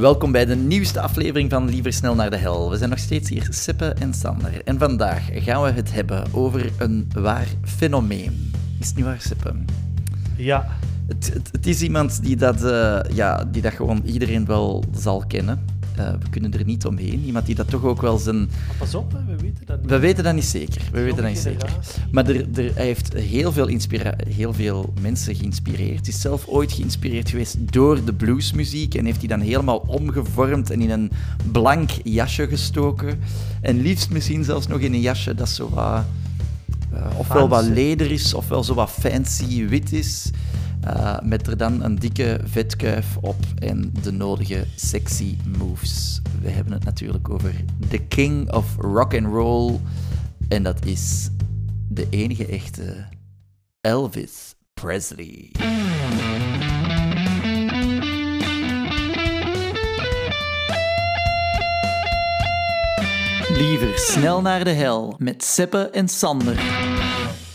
Welkom bij de nieuwste aflevering van Liever Snel naar de Hel. We zijn nog steeds hier, Sippe en Sander. En vandaag gaan we het hebben over een waar fenomeen. Is het niet waar, Sippe? Ja, Het, het, het is iemand die dat, eh, ja, die dat gewoon iedereen wel zal kennen. Eh, we kunnen er niet omheen. Iemand die dat toch ook wel zijn... pas op, hè, we weten dat niet. We weten dat niet zeker. We weten dat niet zeker. Maar er, er, hij heeft heel veel, inspira- heel veel mensen geïnspireerd. Hij is zelf ooit geïnspireerd geweest door de bluesmuziek en heeft die dan helemaal omgevormd en in een blank jasje gestoken. En liefst misschien zelfs nog in een jasje dat zo wat, eh, ofwel wat leder is, ofwel zo wat fancy wit is. Eh, met er dan een dikke vetkuif op en de nodige sexy moves. We hebben het natuurlijk over The King of Rock and Roll. En dat is de enige echte Elvis Presley. Liever snel naar de hel met Seppe en Sander.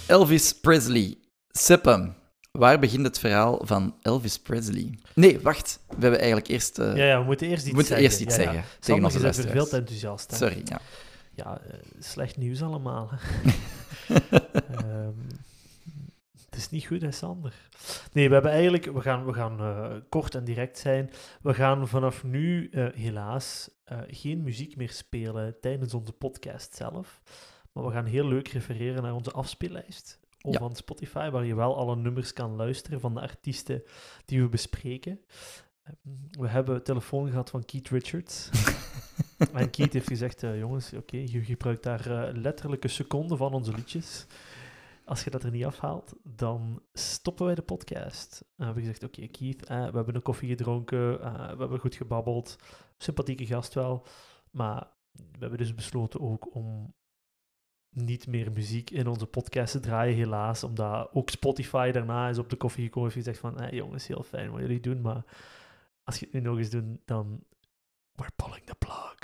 Elvis Presley. Seppe, waar begint het verhaal van Elvis Presley? Nee, wacht. We hebben eigenlijk eerst... eh, Ja, ja, we moeten eerst iets we moeten zeggen. eerst iets Ja, ja. zeggen tegen Sander onze luisteraars. veel te enthousiast. Hè? Sorry, ja. Ja, eh, slecht nieuws allemaal. Ehm, het is niet goed, hè, Sander? Nee, we hebben eigenlijk... We gaan, we gaan eh, kort en direct zijn. We gaan vanaf nu helaas geen muziek meer spelen tijdens onze podcast zelf. Maar we gaan heel leuk refereren naar onze afspeellijst. Of Ja. van Spotify, waar je wel alle nummers kan luisteren van de artiesten die we bespreken. Ehm, We hebben telefoon gehad van Keith Richards. En Keith heeft gezegd, eh, jongens, oké, je gebruikt daar eh, letterlijke seconden van onze liedjes. Als je dat er niet afhaalt, dan stoppen wij de podcast. En we hebben gezegd, oké, Keith, eh, we hebben een koffie gedronken, we hebben goed gebabbeld, sympathieke gast wel, maar we hebben dus besloten ook om niet meer muziek in onze podcast draaien, helaas, omdat ook Spotify daarna is op de koffie gekomen en gezegd van, eh, jongens, heel fijn wat jullie doen, maar als je het nu nog eens doet, dan we're pulling the plug.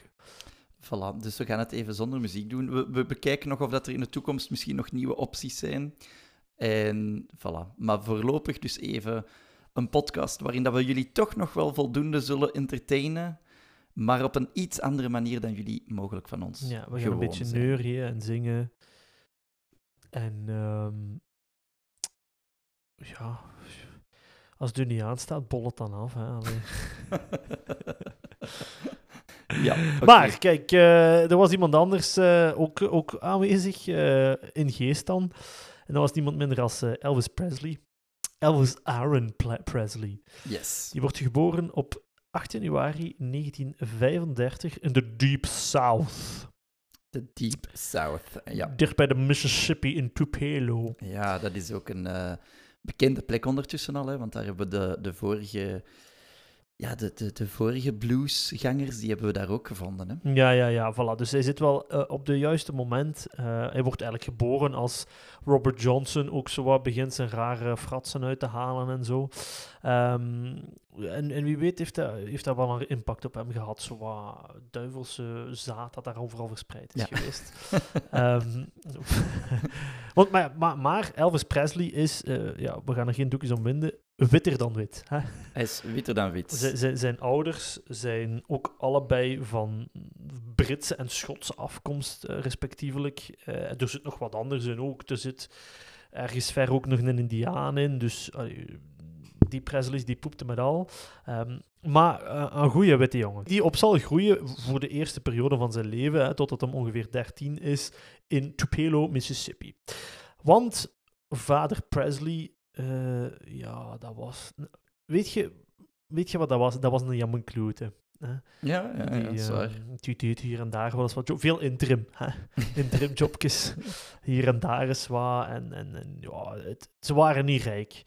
Voilà, dus we gaan het even zonder muziek doen. We, we bekijken nog of dat er in de toekomst misschien nog nieuwe opties zijn. En voilà. Maar voorlopig dus even een podcast waarin dat we jullie toch nog wel voldoende zullen entertainen, maar op een iets andere manier dan jullie mogelijk van ons Ja, we gaan een beetje zijn. neurien en zingen. En ehm, ja, als het er niet aanstaat, bol het dan af. Hè? Ja. Maar kijk, eh, er was iemand anders eh, ook, ook aanwezig eh, in geest dan. En dat was niemand minder als Elvis Presley. Elvis Aaron Presley. Yes. Die wordt geboren op 8 januari 1935 in de Deep South. The Deep South. Ja. Dicht bij de Mississippi in Tupelo. ja, dat is ook een eh, bekende plek ondertussen al, hè, want daar hebben we de, de vorige... Ja, de, de, de vorige bluesgangers, die hebben we daar ook gevonden. Hè? Ja, ja, ja, voilà. Dus hij zit wel eh, op de juiste moment. Eh, hij wordt eigenlijk geboren als Robert Johnson ook zo wat begint zijn rare fratsen uit te halen en zo. Ehm, en, en wie weet heeft dat, heeft dat wel een impact op hem gehad. Zo wat duivelse zaad dat daar overal verspreid is Ja. geweest. Ehm, want, maar, maar, maar Elvis Presley is, eh, ja, we gaan er geen doekjes om winden, witter dan wit. Hè? Hij is witter dan wit. Z- z- zijn ouders zijn ook allebei van Britse en Schotse afkomst, eh, respectievelijk. Eh, er zit nog wat anders in ook. Er zit ergens ver ook nog een Indiaan in. Dus die Presleys die poepte met al. Ehm, maar eh, een goede witte jongen. Die op zal groeien voor de eerste periode van zijn leven, hè, totdat hem ongeveer 13 is, in Tupelo, Mississippi. Want vader Presley, eh, ja, dat was. Weet je, weet je wat dat was? Dat was een jammenklote. Hè? Ja, ja, ja, Die, eh, waar. die deed hier en daar wel eens wat job. Veel interim. Hè? interim jobjes. Hier en daar is wat. En, en, en ja, het, ze waren niet rijk.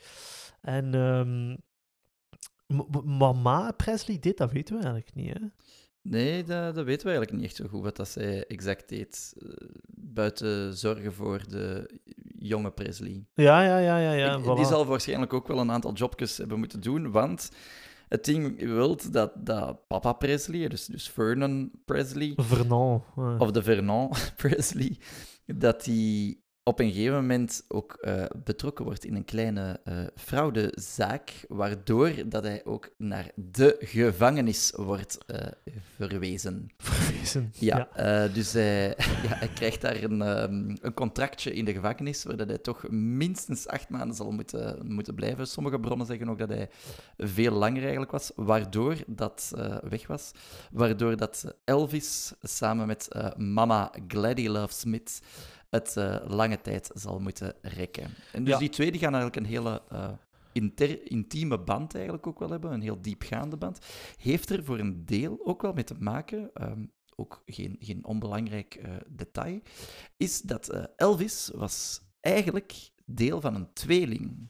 En ehm, mama Presley deed, dat weten we eigenlijk niet. Hè? Nee, dat, dat weten we eigenlijk niet echt zo goed wat dat zij exact deed. eh, buiten zorgen voor de jonge Presley. Ja, ja, ja, ja. ja Ik- voilà. Die zal waarschijnlijk ook wel een aantal jobjes hebben moeten doen, want het ding wil dat, dat papa Presley, dus, dus Vernon Presley, Vernon. of de Vernon Presley, dat hij op een gegeven moment ook eh, betrokken wordt in een kleine uh, fraudezaak, waardoor dat hij ook naar de gevangenis wordt uh, verwezen. Verwezen, ja. ja. dus hij, ja, hij krijgt daar een, um, een contractje in de gevangenis, waar dat hij toch minstens acht maanden zal moeten, moeten blijven. Sommige bronnen zeggen ook dat hij veel langer eigenlijk was, waardoor dat weg was. Waardoor dat Elvis samen met mama Gladdy Love Smith het uh, lange tijd zal moeten rekken. En dus die twee die gaan eigenlijk een hele uh, inter, intieme band eigenlijk ook wel hebben, een heel diepgaande band. Heeft er voor een deel ook wel mee te maken, um, ook geen, geen onbelangrijk uh, detail, is dat Elvis was eigenlijk deel van een tweeling.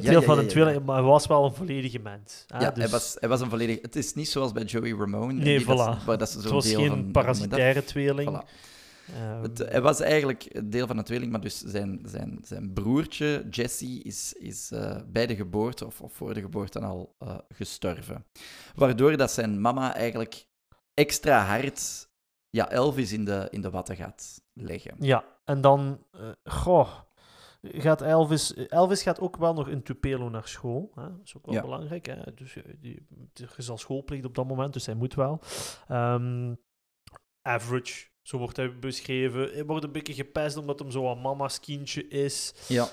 Deel van een tweeling, maar hij was wel een volledige mens. Ja, hij, dus- was, hij was een volledige... Het is niet zoals bij Joey Ramone. Nee, voilà. Dat, dat het was geen parasitaire tweeling. Um... Het, hij was eigenlijk deel van een tweeling, maar dus zijn, zijn, zijn broertje Jesse is, is uh, bij de geboorte of, of, voor de geboorte al uh, gestorven. Waardoor dat zijn mama eigenlijk extra hard ja, Elvis in de, in de watten gaat leggen. Ja, en dan... Uh, goh gaat Elvis... Elvis gaat ook wel nog in Tupelo naar school. Hè? Dat is ook wel belangrijk. Hè? Dus die, is al schoolplicht op dat moment, dus hij moet wel. Um, average, zo wordt hij beschreven. Hij wordt een beetje gepest omdat hem zo een mama's kindje is. Ja.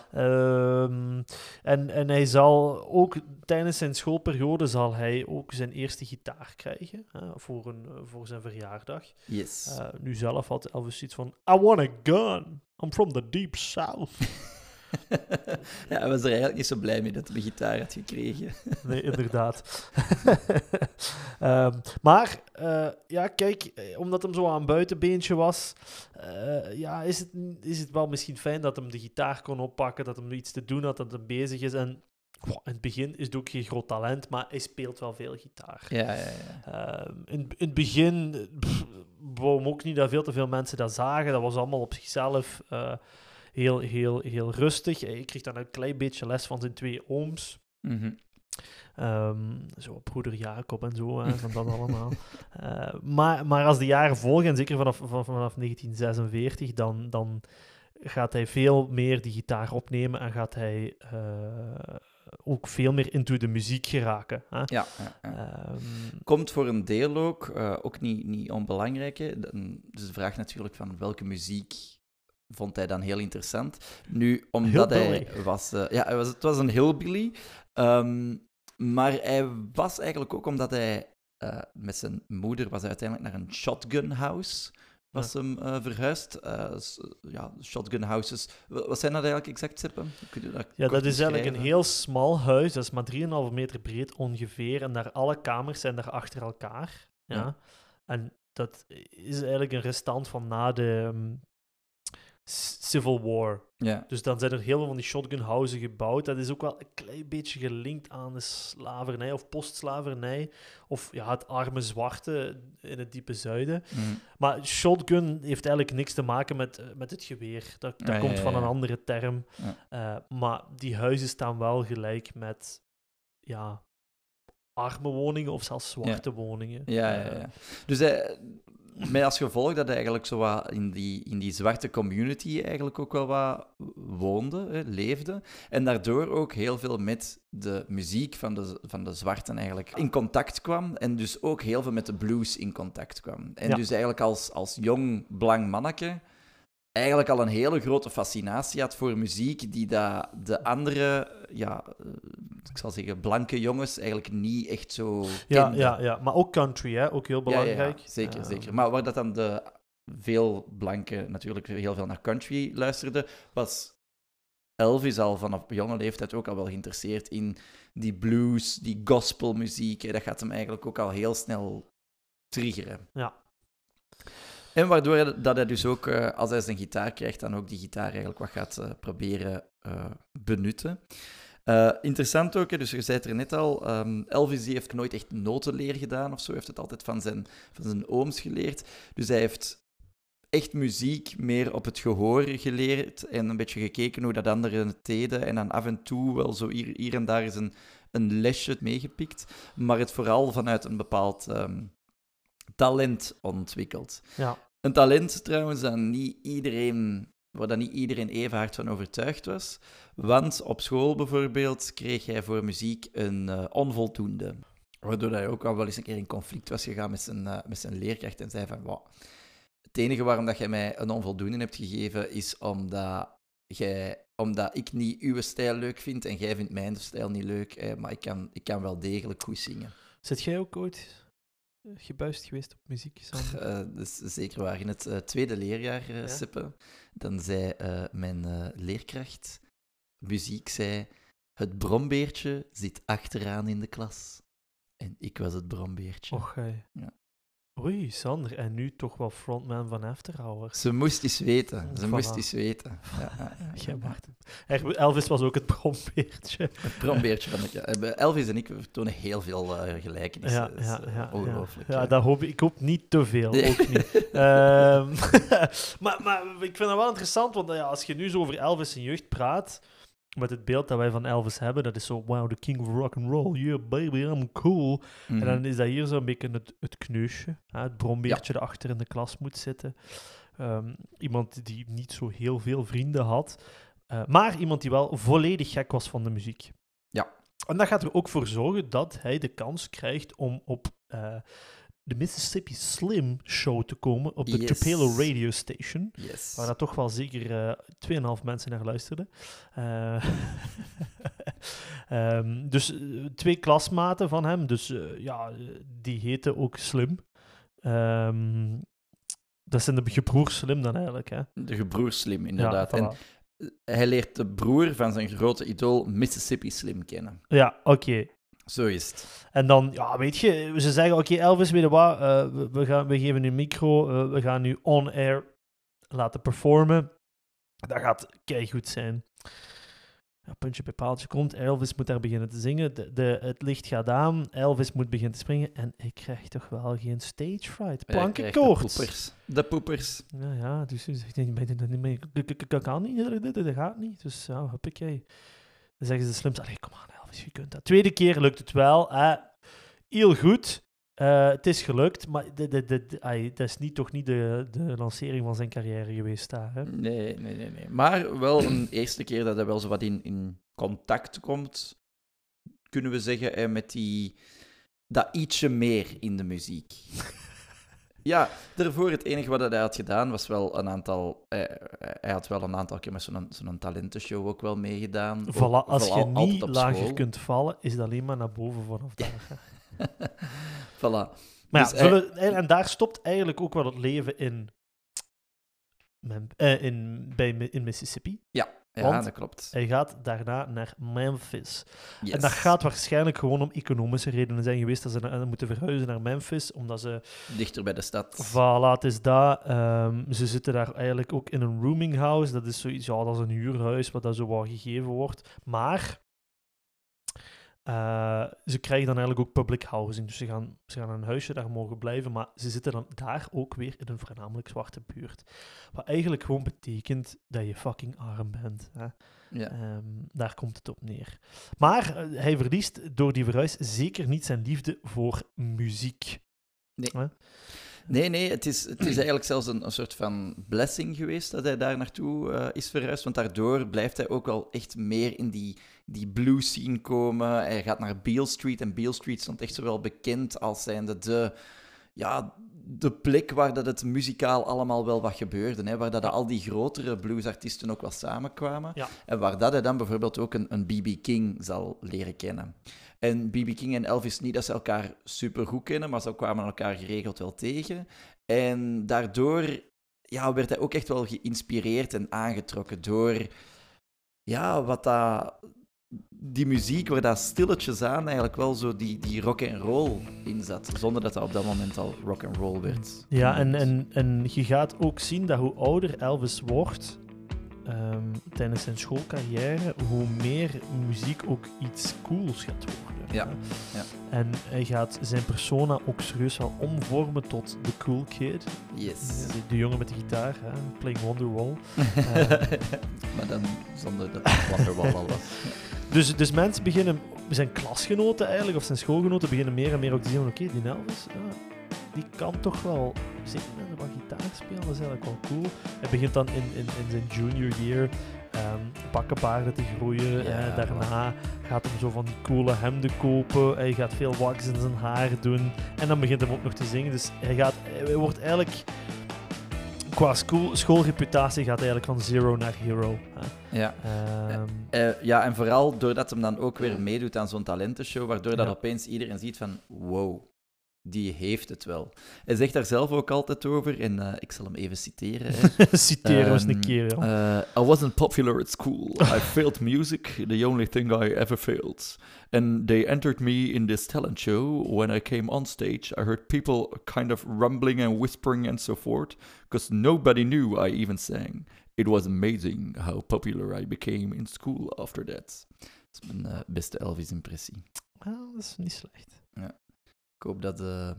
Um, en, en hij zal ook tijdens zijn schoolperiode zal hij ook zijn eerste gitaar krijgen hè, voor, een, voor zijn verjaardag. Yes. Uh, nu zelf had Elvis iets van: I want a gun. I'm from the deep south. ja, hij was er eigenlijk niet zo blij mee dat hij een gitaar had gekregen. nee, inderdaad. um, maar, uh, ja, kijk, eh, omdat hem zo aan een buitenbeentje was, uh, ja, is het, is het wel misschien fijn dat hem de gitaar kon oppakken, dat hem iets te doen had, dat hij bezig is. En in het begin is het ook geen groot talent, maar hij speelt wel veel gitaar. Ja, ja, ja. Uh, in, in het begin wou ook niet dat veel te veel mensen dat zagen. Dat was allemaal op zichzelf uh, heel, heel, heel rustig. Ik kreeg dan een klein beetje les van zijn twee ooms. Mm -hmm. um, zo broeder Jacob en zo, hè, van dat allemaal. Uh, maar, maar als de jaren volgen, en zeker vanaf, vanaf 1946, dan, dan gaat hij veel meer die gitaar opnemen en gaat hij uh, ook veel meer into de muziek geraken. Hè? Ja, ja, ja. Um, Komt voor een deel ook, uh, ook niet, niet onbelangrijk. Hè? Dus de vraag natuurlijk van welke muziek vond hij dan heel interessant. Nu, omdat hij was... Uh, ja, hij was, het was een hillbilly. Um, maar hij was eigenlijk ook omdat hij uh, met zijn moeder was hij uiteindelijk naar een shotgun house was ja. hem uh, verhuisd. Uh, ja, shotgun houses. Wat zijn dat eigenlijk exact, Sippen? Dat ja, dat is eigenlijk een heel smal huis. Dat is maar 3,5 meter breed ongeveer. En daar alle kamers zijn daar achter elkaar. Ja. ja. En dat is eigenlijk een restant van na de um, Civil War. Ja. Dus dan zijn er heel veel van die shotgunhuizen gebouwd. Dat is ook wel een klein beetje gelinkt aan de slavernij of postslavernij. Of ja, het arme zwarte in het diepe zuiden. Mm. Maar shotgun heeft eigenlijk niks te maken met, met het geweer. Dat, dat ja, komt ja, van een andere term. Uh, maar die huizen staan wel gelijk met ja, arme woningen of zelfs zwarte woningen. Ja, ja, ja. Dus met als gevolg dat hij eigenlijk zo wat in die, in die zwarte community eigenlijk ook wel wat woonde, hè, leefde. En daardoor ook heel veel met de muziek van de, van de zwarten eigenlijk in contact kwam. En dus ook heel veel met de blues in contact kwam. En Ja. dus eigenlijk als, als jong, blank manneke eigenlijk al een hele grote fascinatie had voor muziek die dat de andere, ja, eh, ik zal zeggen, blanke jongens eigenlijk niet echt zo Ja, kenden. ja, ja, maar ook country, hè? ook heel belangrijk. Ja, ja, zeker, zeker. Maar waar dat dan de veel blanken natuurlijk heel veel naar country luisterden, was Elvis al vanaf jonge leeftijd ook al wel geïnteresseerd in die blues, die gospelmuziek. Dat gaat hem eigenlijk ook al heel snel triggeren. Ja. En waardoor hij, dat hij dus ook, eh, als hij zijn gitaar krijgt, dan ook die gitaar eigenlijk wat gaat eh, proberen eh, benutten. Interessant ook, dus je zei het er net al, ehm, Elvis heeft nooit echt notenleer gedaan of zo, heeft het altijd van zijn, van zijn ooms geleerd. Dus hij heeft echt muziek meer op het gehoor geleerd en een beetje gekeken hoe dat anderen het deden. En dan af en toe wel zo hier, hier en daar is een, een lesje meegepikt, maar het vooral vanuit een bepaald ehm, talent ontwikkeld. Ja. Een talent trouwens dat niet iedereen, waar dat niet iedereen even hard van overtuigd was. Want op school bijvoorbeeld kreeg hij voor muziek een eh, onvoldoende. Waardoor hij ook al wel eens een keer in conflict was gegaan met zijn, eh, met zijn leerkracht en zei van... "Wauw, het enige waarom dat jij mij een onvoldoende hebt gegeven is omdat, jij, omdat ik niet uw stijl leuk vind en jij vindt mijn stijl niet leuk. eh, maar ik kan, ik kan wel degelijk goed zingen. Zit jij ook ooit gebuist geweest op muziek? Eh, dat is zeker waar. In het eh, tweede leerjaar, eh Ja. Sippe, dan zei eh, mijn eh, leerkracht muziek, zei, het brombeertje zit achteraan in de klas. En ik was het brombeertje. Och. Ja. Oei, Sander. En nu toch wel frontman van After Hours. Ze moest eens weten. Ze Voilà. moest eens weten. Ja, ja, ja, Elvis was ook het brombeertje. Het brombeertje van de... eh, Elvis en ik vertonen heel veel eh, gelijkenissen. Ja, ja, eh, ja, ja. Ongelooflijk. Ja, dat hoop ik. Ik hoop niet te veel. Nee. Ook niet. Ehm, maar, maar ik vind dat wel interessant, want ja, als je nu zo over Elvis en jeugd praat, met het beeld dat wij van Elvis hebben, dat is zo, wow, the king of rock and roll, yeah baby, I'm cool. Mhm. En dan is dat hier zo'n beetje het, het kneusje, hè, het brombeertje dat achter in de klas moet zitten. Ehm, iemand die niet zo heel veel vrienden had, eh, maar iemand die wel volledig gek was van de muziek. Ja. En dat gaat er ook voor zorgen dat hij de kans krijgt om op eh, de Mississippi Slim Show te komen op de Yes. Tupelo Radio Station. Yes. Waar dat toch wel zeker eh 2,5 mensen naar luisterden. Eh, ehm, dus eh, twee klasmaten van hem, dus ja, die heten ook Slim. Ehm, dat zijn de gebroers Slim dan eigenlijk, hè? De gebroer Slim, inderdaad. Ja, En hij leert de broer van zijn grote idool Mississippi Slim kennen. ja oké. Zo is het. En dan, ja, weet je, ze zeggen, oké, Elvis, weet je wat, eh, we, we gaan, we geven nu een micro, eh, we gaan nu on-air laten performen. Dat gaat goed zijn. Ja, puntje bij paaltje komt, Elvis moet daar beginnen te zingen, de, de, het licht gaat aan, Elvis moet beginnen te springen en ik krijg toch wel geen stage fright, plankenkoorts. De poepers. De poepers. Ja, ja, dus dat niet meer, dat kan niet, dat- gaat niet. Dus ja, hoppakee. Dan zeggen ze de slimste, allee, kom aan Kunt dat. Tweede keer lukt het wel, hè. heel goed. Eh, het is gelukt, maar dat is niet, toch niet de, de lancering van zijn carrière geweest daar. Hè? Nee, nee, nee, nee. Maar wel een eerste keer dat hij wel zo wat in, in contact komt, kunnen we zeggen, eh, met die, dat ietsje meer in de muziek. Ja, daarvoor het enige wat hij had gedaan was wel een aantal. eh, hij had wel een aantal keer met zo'n zo'n talentenshow ook wel meegedaan. Ook Voilà, als je niet op lager school. kunt vallen, is het alleen maar naar boven vanaf daar. voilà. Maar Dus ja, hij- zullen- en, en daar stopt eigenlijk ook wel het leven in, eh, in, bij, in Mississippi. Ja, Want- dat klopt. Hij gaat daarna naar Memphis. Yes. En dat gaat waarschijnlijk gewoon om economische redenen zijn geweest dat ze naar- moeten verhuizen naar Memphis, omdat ze... dichter bij de stad. Voilà, het is dat. Ehm, ze zitten daar eigenlijk ook in een rooming house. Dat is zoiets, ja, dat is een huurhuis wat dat zo wat gegeven wordt. Maar eh, ze krijgen dan eigenlijk ook public housing. Dus ze gaan, ze gaan een huisje daar mogen blijven, maar ze zitten dan daar ook weer in een voornamelijk zwarte buurt. Wat eigenlijk gewoon betekent dat je fucking arm bent. Hè? Ja. Ehm, daar komt het op neer. Maar eh, hij verliest door die verhuis zeker niet zijn liefde voor muziek. Nee. Nee, nee, het is, het is eigenlijk zelfs een, een soort van blessing geweest dat hij daar naartoe eh, is verhuisd. Want daardoor blijft hij ook wel echt meer in die, die blues scene komen. Hij gaat naar Beale Street en Beale Street stond echt zowel bekend als zijnde de, ja, de plek waar dat het muzikaal allemaal wel wat gebeurde. Hè, waar dat al die grotere bluesartiesten ook wel samenkwamen. Ja. En waar dat hij dan bijvoorbeeld ook een, een B.B. King zal leren kennen. En B.B. King en Elvis niet dat ze elkaar super goed kennen, maar ze kwamen elkaar geregeld wel tegen. En daardoor ja, werd hij ook echt wel geïnspireerd en aangetrokken door ja, wat dat, die muziek, waar dat stilletjes aan eigenlijk wel zo die, die rock and roll in zat. Zonder dat dat op dat moment al rock and roll werd. Ja, en, en, en je gaat ook zien dat hoe ouder Elvis wordt ehm, tijdens zijn schoolcarrière, hoe meer muziek ook iets cools gaat worden. Ja, ja. En hij gaat zijn persona ook serieus wel omvormen tot de cool kid. Yes. De, de jongen met de gitaar, hè, playing Wonderwall. Eh, maar dan zonder dat Wonderwall al was. Dus, dus mensen beginnen, zijn klasgenoten eigenlijk, of zijn schoolgenoten, beginnen meer en meer ook te zien van, oké, die Elvis, ja, die kan toch wel zingen en wat gitaar spelen. Dat is eigenlijk wel cool. Hij begint dan in, in, in zijn junior year um, bakkenbaarden te groeien. Ja, daarna gaat hij zo van die coole hemden kopen. Hij gaat veel wax in zijn haar doen. En dan begint hij ook nog te zingen. Dus hij, gaat, hij wordt eigenlijk qua school, schoolreputatie gaat eigenlijk van zero naar hero. Hè. Ja. Ehm, Eh, ja, en vooral doordat hem dan ook weer meedoet aan zo'n talentenshow, waardoor dat Ja. opeens iedereen ziet van, wow, die heeft het wel. Hij zegt daar zelf ook altijd over, en eh, ik zal hem even citeren. Citeren eens een Ehm, keer, ja. Uh, I wasn't popular at school. I failed music, the only thing I ever failed. And they entered me in this talent show. When I came on stage, I heard people kind of rumbling and whispering and so forth, because nobody knew I even sang. It was amazing how popular I became in school after that. Dat is mijn eh, beste Elvis-impressie. Ah, dat is niet slecht. Ik hoop dat eh,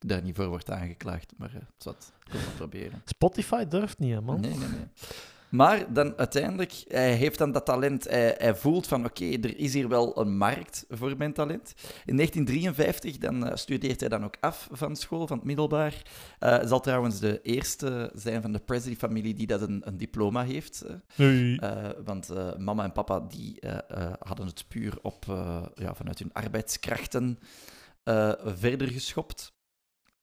ik daar niet voor wordt aangeklaagd, maar uh, zat. Ik wil het proberen. Spotify durft niet, hè, man. Nee, nee, nee. Maar dan uiteindelijk, hij heeft dan dat talent, hij, hij voelt van oké, er is hier wel een markt voor mijn talent. In 1953 dan eh, studeert hij dan ook af van school, van het middelbaar. Eh, zal trouwens de eerste zijn van de Presley-familie die dat een, een diploma heeft. eh. Nee. Eh, want eh, mama en papa die, eh, eh, hadden het puur op, eh, ja, vanuit hun arbeidskrachten eh, verder geschopt.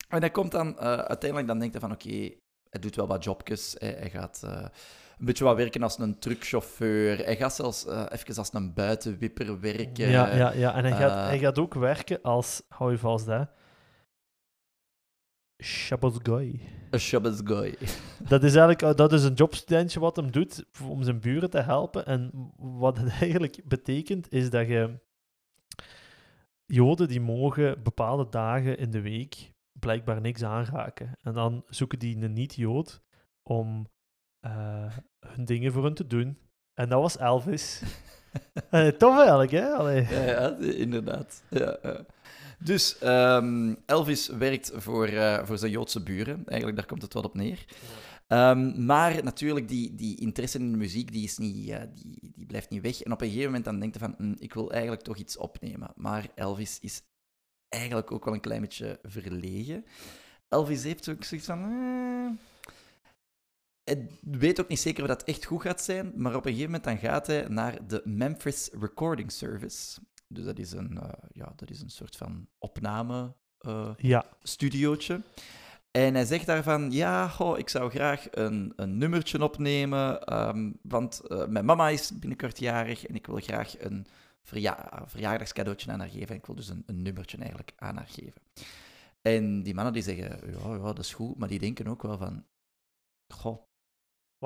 En hij komt dan eh, uiteindelijk, dan denkt hij van oké, hij doet wel wat jobjes. Hij, hij gaat eh, een beetje wat werken als een truckchauffeur. Hij gaat zelfs eh, even als een buitenwipper werken. ja, ja, ja, en hij gaat, hij gaat ook werken als, hou je vast, hè, Shabbos guy. Een Shabbos guy. Dat is eigenlijk dat is een jobstudentje wat hem doet om zijn buren te helpen. En wat het eigenlijk betekent, is dat je Joden die mogen bepaalde dagen in de week blijkbaar niks aanraken. En dan zoeken die een niet-Jood om eh, hun dingen voor hun te doen. En dat was Elvis. Tof eigenlijk, hè? Allee. Ja, ja, inderdaad. Ja, ja. Dus ehm, Elvis werkt voor, eh, voor zijn Joodse buren. Eigenlijk, daar komt het wel op neer. Ehm, maar natuurlijk, die, die interesse in de muziek die is niet, eh, die, die blijft niet weg. En op een gegeven moment dan denkt hij van, "Hm, ik wil eigenlijk toch iets opnemen. Maar Elvis is eigenlijk ook wel een klein beetje verlegen. Elvis heeft ook zoiets van... eh, hij weet ook niet zeker of dat echt goed gaat zijn, maar op een gegeven moment dan gaat hij naar de Memphis Recording Service. Dus dat is een, eh, ja, dat is een soort van opname eh, Ja, studiootje. En hij zegt daarvan, ja, goh, ik zou graag een, een nummertje opnemen, ehm, want eh, mijn mama is binnenkort jarig en ik wil graag een verja verjaardagscadeautje aan haar geven. En ik wil dus een, een nummertje eigenlijk aan haar geven. En die mannen die zeggen, ja, ja, dat is goed, maar die denken ook wel van, goh,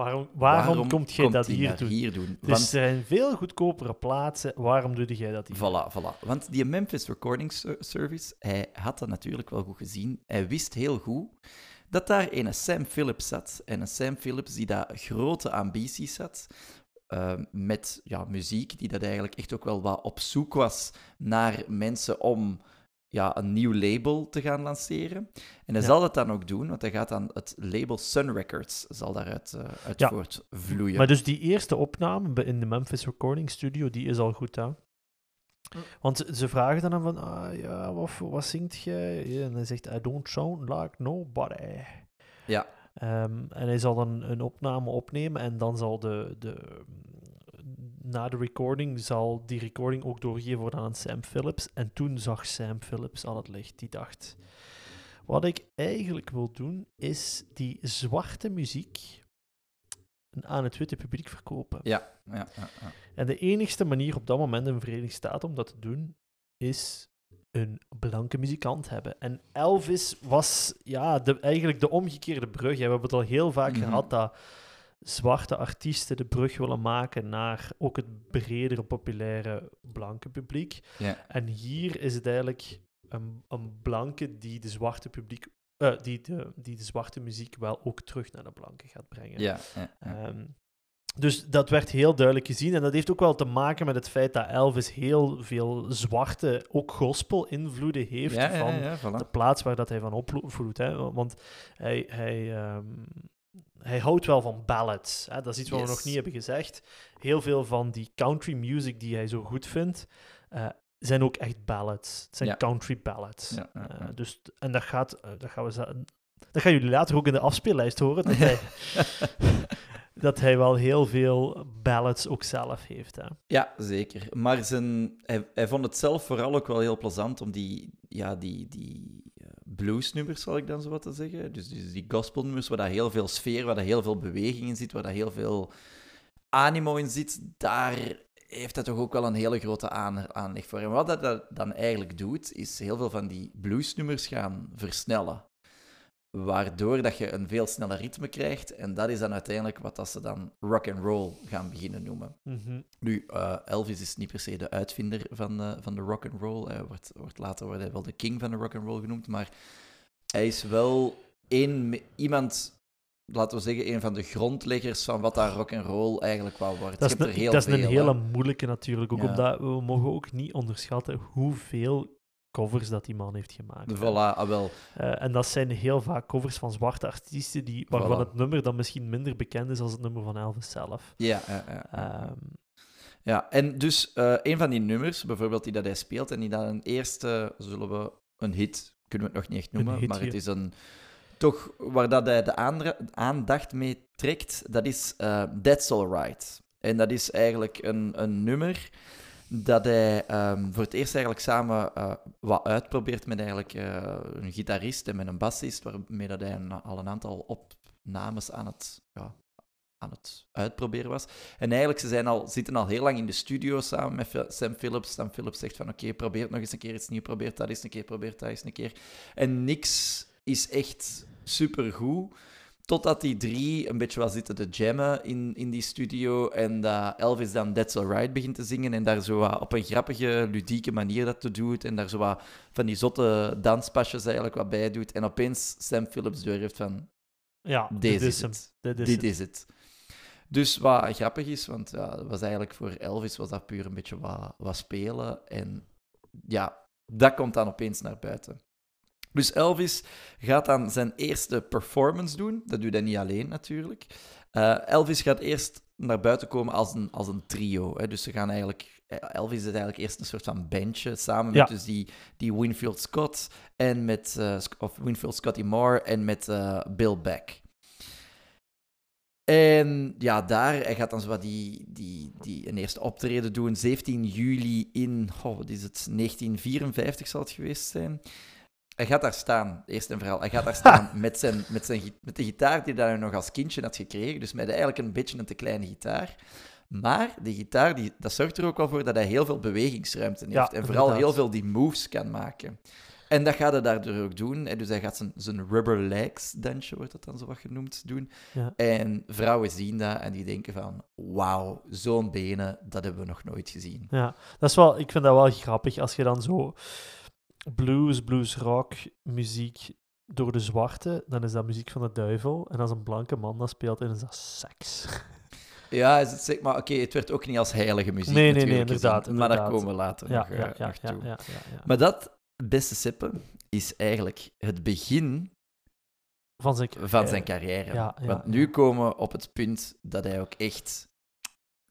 waarom, waarom, komt jij dat hier doen? hier doen? Want er zijn veel goedkopere plaatsen. Waarom doe jij dat hier? Voilà, voilà. Want die Memphis Recording Ser- Service, hij had dat natuurlijk wel goed gezien. Hij wist heel goed dat daar een Sam Phillips zat. En een Sam Phillips die daar grote ambities had. eh, met ja, muziek, die dat eigenlijk echt ook wel wat op zoek was naar mensen om ja, een nieuw label te gaan lanceren. En hij Ja. zal dat dan ook doen, want hij gaat dan het label Sun Records zal daaruit eh uit Ja. voortvloeien. Maar dus die eerste opname in de Memphis Recording Studio, die is al goed, hè? Want ze- vragen dan aan van, ah ja, wat, wat zingt jij? En hij zegt, I don't sound like nobody. Ja. Ehm, en hij zal dan een opname opnemen en dan zal de, de, na de recording, zal die recording ook doorgegeven worden aan Sam Phillips. En toen zag Sam Phillips al het licht. Die dacht, wat ik eigenlijk wil doen, is die zwarte muziek aan het witte publiek verkopen. Ja, ja, ja, ja. En de enigste manier op dat moment in de Verenigde Staten om dat te doen, is een blanke muzikant hebben. En Elvis was ja, de, eigenlijk de omgekeerde brug. hè. We hebben het al heel vaak Mhm. gehad dat zwarte artiesten de brug willen maken naar ook het bredere, populaire blanke publiek. ja. En hier is het eigenlijk een, een blanke die de zwarte publiek... eh, die, de, die de zwarte muziek wel ook terug naar de blanke gaat brengen. ja, ja, ja. Ehm, dus dat werd heel duidelijk gezien. En dat heeft ook wel te maken met het feit dat Elvis heel veel zwarte, ook gospel-invloeden heeft van voilà. de plaats waar dat hij van opvloedt. Want hij, hij, ehm, hij houdt wel van ballads. Hè. Dat is iets wat we nog niet hebben gezegd. Heel veel van die country music die hij zo goed vindt, eh, zijn ook echt ballads. Het zijn Ja. country ballads. Ja, ja, ja. Eh, dus, en dat gaat, eh, dat gaan we dat gaan jullie later ook in de afspeellijst horen, dat hij, dat hij wel heel veel ballads ook zelf heeft. Hè. Ja, zeker. Maar zijn, hij, hij vond het zelf vooral ook wel heel plezant om die, ja, die, die bluesnummers, zal ik dan zo wat te zeggen. Dus, dus die gospelnummers, waar daar heel veel sfeer, waar daar heel veel beweging in zit, waar daar heel veel animo in zit, daar heeft hij toch ook wel een hele grote aan, aanleg voor. En wat dat dat dan eigenlijk doet, is heel veel van die bluesnummers gaan versnellen. Waardoor dat je een veel sneller ritme krijgt. En dat is dan uiteindelijk wat dat ze dan rock and roll gaan beginnen noemen. Mhm. Nu, eh, Elvis is niet per se de uitvinder van, eh, van de rock and roll. Hij wordt, wordt later wordt hij wel de king van de rock and roll genoemd, maar hij is wel één, iemand, laten we zeggen, een van de grondleggers van wat daar rock and roll eigenlijk wel wordt. Dat is, een, heel dat is een hele moeilijke natuurlijk, ook Ja. omdat we mogen ook niet onderschatten hoeveel covers dat die man heeft gemaakt. Voilà, ah, wel. Eh, en dat zijn heel vaak covers van zwarte artiesten die, waarvan Voilà. het nummer dan misschien minder bekend is als het nummer van Elvis zelf. Ja, ja, ja, ja. Ehm, Ja, en dus eh, een van die nummers, bijvoorbeeld die dat hij speelt, en die dan een eerste, zullen we een hit, kunnen we het nog niet echt noemen, hit, maar het is een, toch waar dat hij de aandacht mee trekt, dat is eh, That's Alright. En dat is eigenlijk een, een nummer dat hij ehm, voor het eerst eigenlijk samen eh, wat uitprobeert met eigenlijk eh, een gitarist en met een bassist, waarmee dat hij al een aantal opnames aan het, ja, aan het uitproberen was. En eigenlijk, ze zijn al, zitten al heel lang in de studio samen met Sam Phillips. Sam Phillips zegt van, oké, probeer het nog eens een keer iets nieuws, probeer dat eens een keer, probeer dat eens een keer. En niks is echt supergoed. Totdat die drie een beetje wat zitten te jammen in, in die studio. En dat Elvis dan That's Alright begint te zingen. En daar zo wat op een grappige, ludieke manier dat te doet. En daar zo wat van die zotte danspasjes eigenlijk wat bij doet. En opeens Sam Phillips heeft van, ja, dit is het. Dit is het. Dus wat grappig is, want ja, was eigenlijk voor Elvis was dat puur een beetje wat, wat spelen. En ja, dat komt dan opeens naar buiten. Dus Elvis gaat dan zijn eerste performance doen. Dat doet hij niet alleen natuurlijk. Eh, Elvis gaat eerst naar buiten komen als een, als een trio. Hè. Dus ze gaan eigenlijk... eh, Elvis is eigenlijk eerst een soort van bandje, samen Ja. met dus die, die Winfield Scott en met... eh, of Winfield Scotty Moore en met Bill Beck. En ja, daar, hij gaat dan zo wat die, die, die een eerste optreden doen. 17 juli in, oh, wat is het, 1954 zal het geweest zijn. Hij gaat daar staan, eerst en vooral. Hij gaat daar staan met, zijn, met, zijn, met de gitaar die hij nog als kindje had gekregen. Dus met eigenlijk een beetje een te kleine gitaar. Maar die gitaar, die, dat zorgt er ook wel voor dat hij heel veel bewegingsruimte heeft. Ja, en vooral inderdaad. heel veel die moves kan maken. En dat gaat hij daardoor ook doen. En dus hij gaat zijn, zijn rubber legs dansje, wordt dat dan zo wat genoemd, doen. Ja. En vrouwen zien dat en die denken van, wauw, zo'n benen, dat hebben we nog nooit gezien. Ja, dat is wel, ik vind dat wel grappig als je dan zo blues, blues rock muziek door de zwarte, dan is dat muziek van de duivel. En als een blanke man dat speelt, dan is dat seks. Ja, is het, zeg maar, oké, het werd ook niet als heilige muziek Nee, nee, nee, inderdaad, Maar daar inderdaad. komen we later Ja, nog, eh, ja, ja, nog ja, toe. ja, ja, ja. Maar dat, beste sippen, is eigenlijk het begin Van zijn, van zijn carrière. ja, ja, Want ja. nu komen we op het punt dat hij ook echt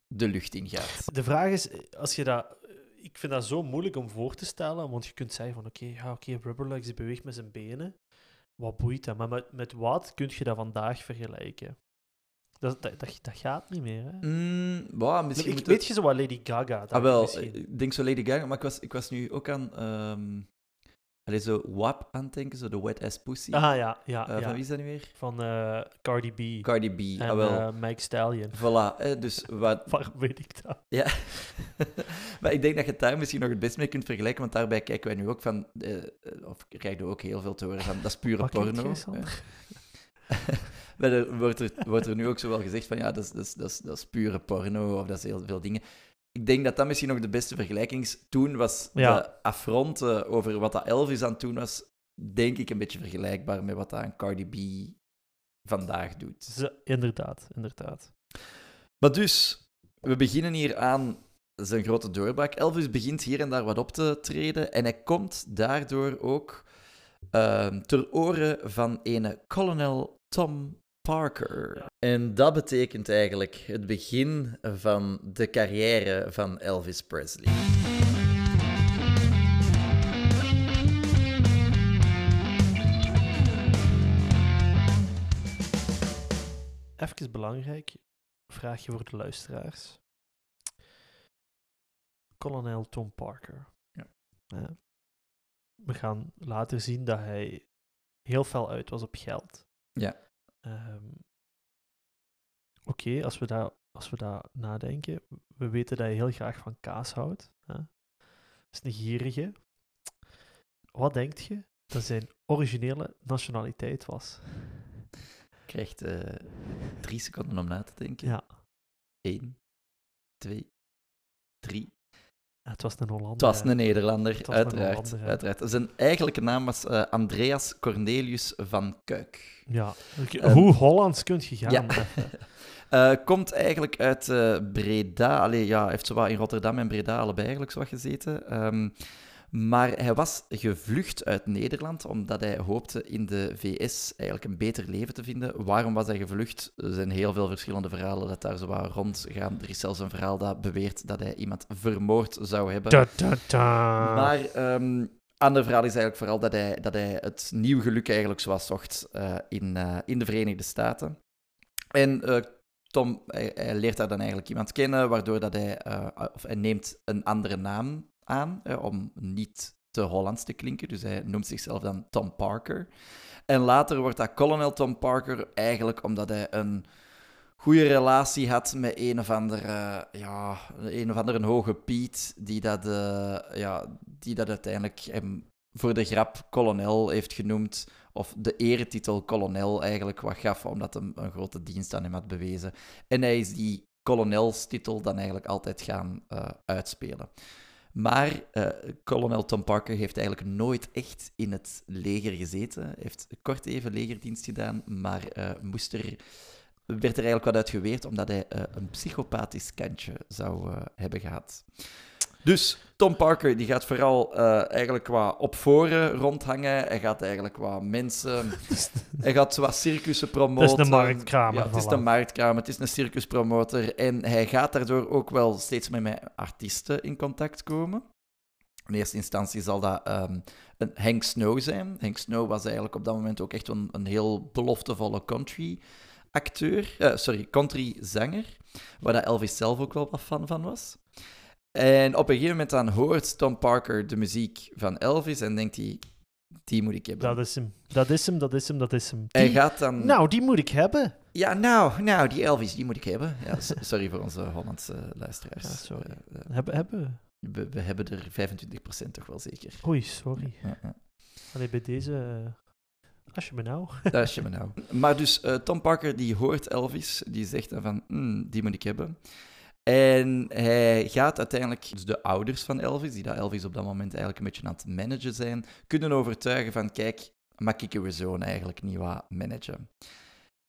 de lucht in gaat. De vraag is, als je dat... Ik vind dat zo moeilijk om voor te stellen, want je kunt zeggen van, oké, ja, oké, Rubberlegs die beweegt met zijn benen. Wat boeit dat? Maar met, met wat kun je dat vandaag vergelijken? Dat, dat, dat, dat gaat niet meer, hè? Mm, wow, misschien Ik, weet je zo wat Lady Gaga? Ah, wel, misschien- ik denk zo Lady Gaga, maar ik was, ik was nu ook aan... ehm allee, zo WAP aan het denken, zo de Wet Ass Pussy. Ah ja, ja, Eh, ja. Van wie is dat nu weer? Van eh, Cardi B Cardi B. en ah, wel. eh, Mike Stallion. Voilà, dus wat... Waarom weet ik dat? Ja. maar ik denk dat je het daar misschien nog het best mee kunt vergelijken, want daarbij kijken wij nu ook van... of krijgen we ook heel veel te horen van, dat is pure Wat porno. Maar er wordt, er wordt er nu ook zo wel gezegd van, ja, dat is, dat, is, dat, is, dat is pure porno, of dat is heel veel dingen. Ik denk dat dat misschien nog de beste vergelijking is. Toen was Ja. de affronte over wat dat Elvis aan het doen was, denk ik een beetje vergelijkbaar met wat dat een Cardi B vandaag doet. Ze- inderdaad, inderdaad. Maar dus, we beginnen hier aan zijn grote doorbraak. Elvis begint hier en daar wat op te treden en hij komt daardoor ook ehm, ter oren van ene kolonel Tom Parker. En dat betekent eigenlijk het begin van de carrière van Elvis Presley. Even belangrijk, vraagje voor de luisteraars. Kolonel Tom Parker. Ja. We gaan later zien dat hij heel fel uit was op geld. Ja. Ehm, Oké, als we daar als we daar nadenken, we weten dat hij heel graag van kaas houdt. Hè? is een gierige. Wat denkt je dat zijn originele nationaliteit was? Krijgt eh, drie seconden om na te denken. Ja, Eén, twee, drie. Ja, het was een Hollander. Het was een Nederlander, een uiteraard. Hollander, ja. uiteraard. Zijn eigenlijke naam was eh, Andreas Cornelius van Kuik. Ja, Ehm, hoe Hollands kunt je gaan? ja. Eh, komt eigenlijk uit eh, Breda. Allee, ja, heeft zowat in Rotterdam en Breda allebei eigenlijk zo wat gezeten. Ehm, maar hij was gevlucht uit Nederland omdat hij hoopte in de VS eigenlijk een beter leven te vinden. Waarom was hij gevlucht? Er zijn heel veel verschillende verhalen dat daar zo wat rondgaan. Er is zelfs een verhaal dat beweert dat hij iemand vermoord zou hebben. Maar ehm ander verhaal is eigenlijk vooral dat hij, dat hij het nieuw geluk eigenlijk zoals zocht eh, in, eh, in de Verenigde Staten. En eh, Tom hij, hij leert daar dan eigenlijk iemand kennen, waardoor dat hij, of hij neemt een andere naam aan, eh, om niet te Hollands te klinken. Dus hij noemt zichzelf dan Tom Parker. En later wordt dat Colonel Tom Parker, eigenlijk omdat hij een goede relatie had met een of andere, ja, een of andere hoge Piet, die dat, eh, ja, die dat uiteindelijk hem voor de grap kolonel heeft genoemd, of de eretitel kolonel eigenlijk wat gaf, omdat hij een grote dienst aan hem had bewezen. En hij is die kolonelstitel dan eigenlijk altijd gaan eh, uitspelen. Maar eh, kolonel Tom Parker heeft eigenlijk nooit echt in het leger gezeten. Hij heeft kort even legerdienst gedaan, maar eh, moest er, werd er eigenlijk wat uit geweerd omdat hij eh, een psychopathisch kantje zou hebben gehad. Dus Tom Parker die gaat vooral eh, eigenlijk qua op voren rondhangen. Hij gaat eigenlijk wat mensen... hij gaat wat circussen promoten. Het is een marktkramer, Ja, het is een marktkramer, het is een circuspromotor. En hij gaat daardoor ook wel steeds met artiesten in contact komen. In eerste instantie zal dat een Hank Snow zijn. Hank Snow was eigenlijk op dat moment ook echt een, een heel beloftevolle country acteur, eh, sorry, country zanger, waar dat Elvis zelf ook wel wat fan van was. En op een gegeven moment dan hoort Tom Parker de muziek van Elvis en denkt hij, die moet ik hebben. Dat is hem. Dat is hem, dat is hem, dat is hem. Hij gaat dan... Nou, die moet ik hebben. Ja, nou, nou, die Elvis, die moet ik hebben. Ja, so- sorry voor onze Hollandse luisteraars. Ja, sorry. Eh, eh, Hebben, hebben. we, we hebben er 25% toch wel zeker. Oei, sorry. Ja, ja. Allee, bij deze... eh, Als je me nou... Is je me nou. Maar dus Tom Parker die hoort Elvis, die zegt dan van, "Hmm, die moet ik hebben. En hij gaat uiteindelijk, dus de ouders van Elvis, die dat Elvis op dat moment eigenlijk een beetje aan het managen zijn, kunnen overtuigen van, kijk, ik uw zoon eigenlijk niet wat managen?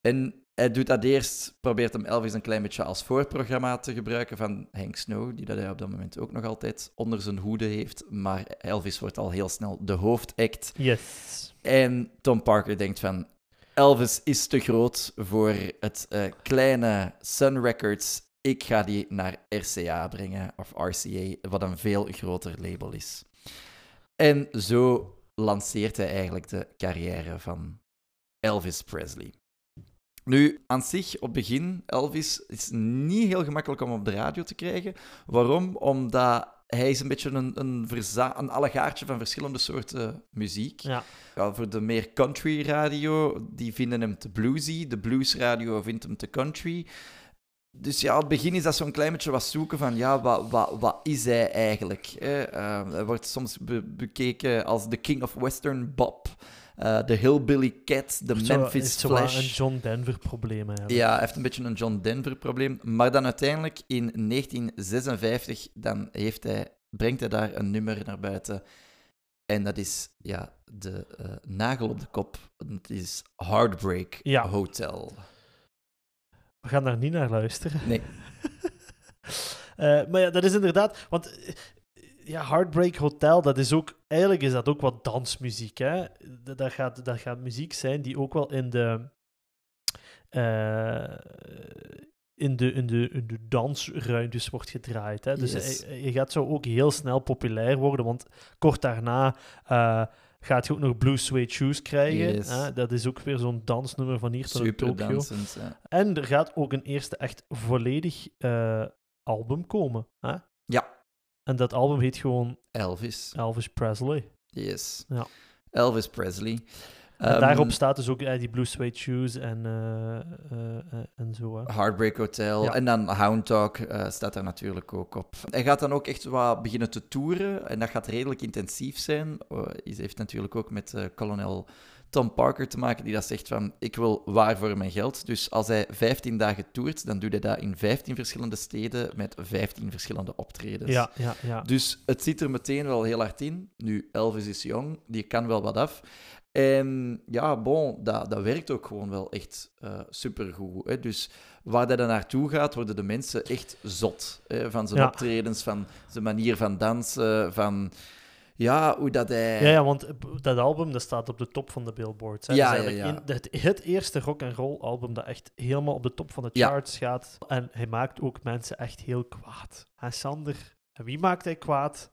En hij doet dat eerst, probeert hem Elvis een klein beetje als voorprogramma te gebruiken van Hank Snow, die dat hij op dat moment ook nog altijd onder zijn hoede heeft. Maar Elvis wordt al heel snel de hoofdact. Yes. En Tom Parker denkt van... Elvis is te groot voor het eh, kleine Sun Records. Ik ga die naar RCA brengen, of RCA, wat een veel groter label is. En zo lanceert hij eigenlijk de carrière van Elvis Presley. Nu, aan zich, op begin, Elvis is niet heel gemakkelijk om op de radio te krijgen. Waarom? Omdat hij is een beetje een, een, verza- een allegaartje van verschillende soorten muziek. Ja. Ja, voor de meer country radio, die vinden hem te bluesy. De blues radio vindt hem te country. Dus ja, het begin is dat zo'n klein beetje wat zoeken van, ja, wat, wat, wat is hij eigenlijk? Hè? Eh, hij wordt soms be- bekeken als de king of western bop, eh, de hillbilly cat, de Memphis is zo Flash. een John Denver probleem eigenlijk. Ja, hij heeft een beetje een John Denver-probleem. Maar dan uiteindelijk in 1956 dan heeft hij, brengt hij daar een nummer naar buiten. En dat is ja, de eh, nagel op de kop. Het is Heartbreak Ja. Hotel. We gaan daar niet naar luisteren. Nee. Eh, maar ja, dat is inderdaad... Want eh, ja, Heartbreak Hotel, dat is ook... Eigenlijk is dat ook wat dansmuziek, hè. Dat, dat, gaat, dat gaat muziek zijn die ook wel in de... eh, in de, in, de, in de dansruimtes wordt gedraaid. Hè? Dus Yes. hij gaat zo ook heel snel populair worden, want kort daarna gaat je ook nog Blue Suede Shoes krijgen. Yes. hè. Dat is ook weer zo'n dansnummer van hier tot Super Tokio. dansend. ja. En er gaat ook een eerste echt volledig eh, album komen. Hè? Ja. En dat album heet gewoon Elvis. Elvis Presley. Yes. Ja. Elvis Presley. Ehm, daarop staat dus ook eh, die Blue Suede Shoes en, eh, eh, en zo. Hè. Heartbreak Hotel. Ja. En dan Hound Dog eh, staat daar natuurlijk ook op. Hij gaat dan ook echt wat beginnen te toeren. En dat gaat redelijk intensief zijn. Hij heeft natuurlijk ook met kolonel Tom Parker te maken, die dat zegt van, ik wil waar voor mijn geld. Dus als hij 15 dagen toert, dan doet hij dat in 15 verschillende steden met 15 verschillende optredens. Ja, ja, ja. Dus het zit er meteen wel heel hard in. Nu, Elvis is jong, die kan wel wat af. En ja, bon, dat, dat werkt ook gewoon wel echt eh supergoed. Hè? Dus waar dat dan naartoe gaat, worden de mensen echt zot. Hè? Van zijn Ja. optredens, van zijn manier van dansen, van... Ja, hoe dat hij... Ja, ja, want dat album dat staat op de top van de billboards. Hè. Ja, is ja, eigenlijk ja. in- het, het eerste rock and roll album dat echt helemaal op de top van de charts gaat. En hij maakt ook mensen echt heel kwaad. En Sander, en wie maakt hij kwaad?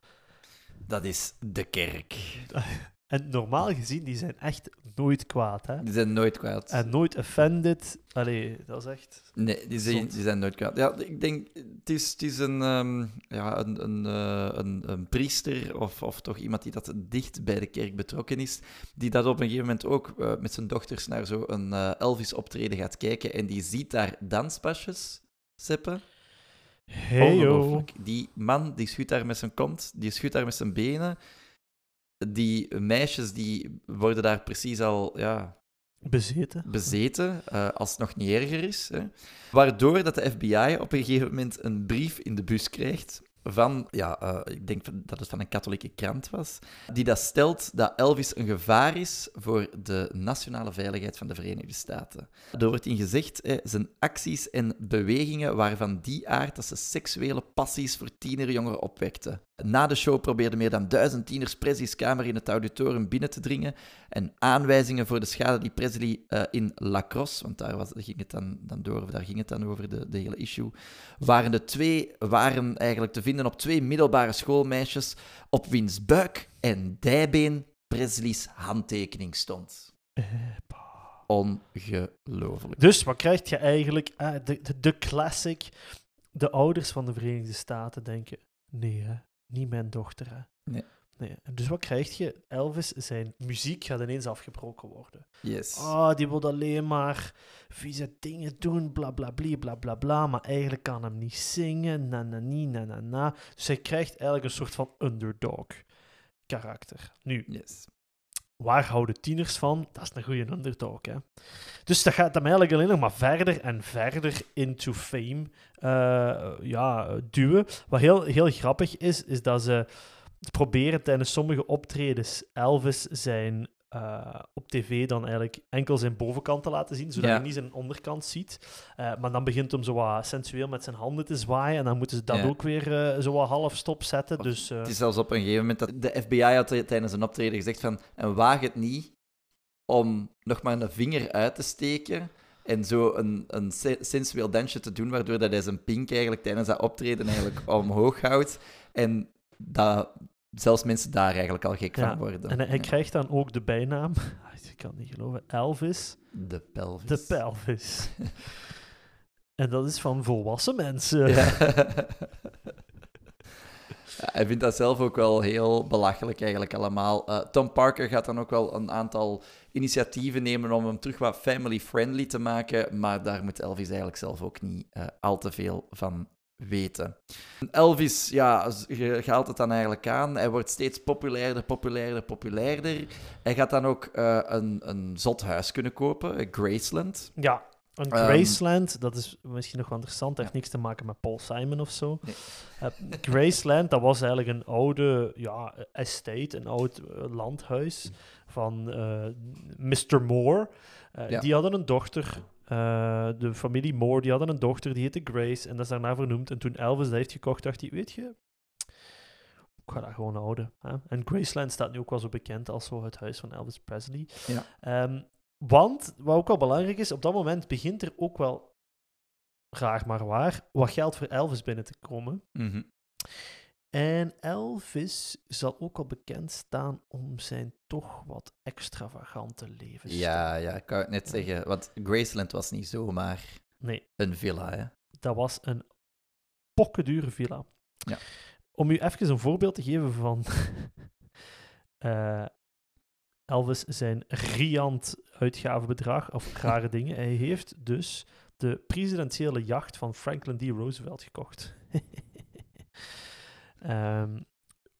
Dat is de kerk. En normaal gezien, die zijn echt nooit kwaad. Hè? Die zijn nooit kwaad. En nooit offended. Allee, dat is echt... Nee, die zijn, Zot. die zijn nooit kwaad. Ja, ik denk, het is, het is een, ehm, ja, een, een, eh, een, een priester of, of toch iemand die dat dicht bij de kerk betrokken is, die dat op een gegeven moment ook eh, met zijn dochters naar zo'n eh Elvis-optreden gaat kijken en die ziet daar danspasjes, Seppe. Hey. Ongelooflijk. Die man, die schudt daar met zijn kont, die schudt daar met zijn benen. Die meisjes, die worden daar precies al, ja, Bezeten. bezeten, eh, als het nog niet erger is. Hè. Waardoor dat de FBI op een gegeven moment een brief in de bus krijgt van, ja, eh, ik denk dat het van een katholieke krant was, die dat stelt dat Elvis een gevaar is voor de nationale veiligheid van de Verenigde Staten. Er wordt in gezegd, hè, zijn acties en bewegingen waren van die aard dat ze seksuele passies voor tienerjongeren opwekten. Na de show probeerden meer dan duizend tieners Presley's kamer in het auditorium binnen te dringen en aanwijzingen voor de schade die Presley eh, in Lacrosse, want daar, was, ging het dan, dan door, daar ging het dan over, de, hele issue, waren de twee, waren eigenlijk te vinden op twee middelbare schoolmeisjes op wiens buik en dijbeen Presley's handtekening stond. Ongelooflijk. Dus wat krijg je eigenlijk? Ah, de, de classic. De ouders van de Verenigde Staten denken: nee, hè, niet mijn dochter. Hè. Nee. Nee. Dus wat krijg je? Elvis, zijn muziek gaat ineens afgebroken worden. Yes. Ah, die wil alleen maar vieze dingen doen, bla bla bla bla bla bla, maar eigenlijk kan hem niet zingen, na na ni, na na na. Dus hij krijgt eigenlijk een soort van underdog karakter. Nu, Yes. Waar houden tieners van? Dat is een goede underdog, hè. Dus dat gaat hem eigenlijk alleen nog maar verder en verder into fame eh, ja, duwen. Wat heel, heel grappig is, is dat ze proberen tijdens sommige optredens Elvis zijn eh, op tv dan eigenlijk enkel zijn bovenkant te laten zien, zodat Ja. je niet zijn onderkant ziet. Eh, maar dan begint hem zo wat sensueel met zijn handen te zwaaien en dan moeten ze dat Ja. ook weer eh, zo wat half stopzetten. Dus Het is zelfs op een gegeven moment dat de FBI had tijdens een optreden gezegd van en waag het niet om nog maar een vinger uit te steken en zo een, een se- sensueel dansje te doen, waardoor dat hij zijn pink eigenlijk tijdens dat optreden eigenlijk omhoog houdt. En dat zelfs mensen daar eigenlijk al gek Ja, van worden. en hij, Ja. krijgt dan ook de bijnaam, ik kan het niet geloven, Elvis De pelvis. de pelvis. en dat is van volwassen mensen. Ja. Ja, hij vindt dat zelf ook wel heel belachelijk eigenlijk allemaal. Eh, Tom Parker gaat dan ook wel een aantal initiatieven nemen om hem terug wat family-friendly te maken, maar daar moet Elvis eigenlijk zelf ook niet eh, al te veel van weten. Elvis, ja, je haalt het dan eigenlijk aan. Hij wordt steeds populairder, populairder, populairder. Hij gaat dan ook eh, een, een zot huis kunnen kopen, eh, Graceland. Ja, een Ehm, Graceland, dat is misschien nog wel interessant, heeft niks te maken met Paul Simon of zo. Nee. Eh, Graceland, dat was eigenlijk een oude ja, estate, een oud landhuis van Mr. Moore. Ja. Die hadden een dochter, eh, de familie Moore, die hadden een dochter, die heette Grace, en dat is daarna vernoemd. En toen Elvis dat heeft gekocht, dacht hij, weet je, ik ga dat gewoon houden. Hè? En Graceland staat nu ook wel zo bekend als zo het huis van Elvis Presley. Ja. Ehm, want, wat ook wel belangrijk is, op dat moment begint er ook wel, raar maar waar, wat geld voor Elvis binnen te komen. Mhm. En Elvis zal ook al bekend staan om zijn toch wat extravagante levensstijl. Ja, ja, ik kan het net zeggen. Want Graceland was niet zomaar Nee, een villa, hè. dat was een pokkendure villa. Ja. Om u even een voorbeeld te geven van eh, Elvis zijn riant uitgavenbedrag of rare dingen. Hij heeft dus de presidentiële jacht van Franklin D. Roosevelt gekocht. Ehm,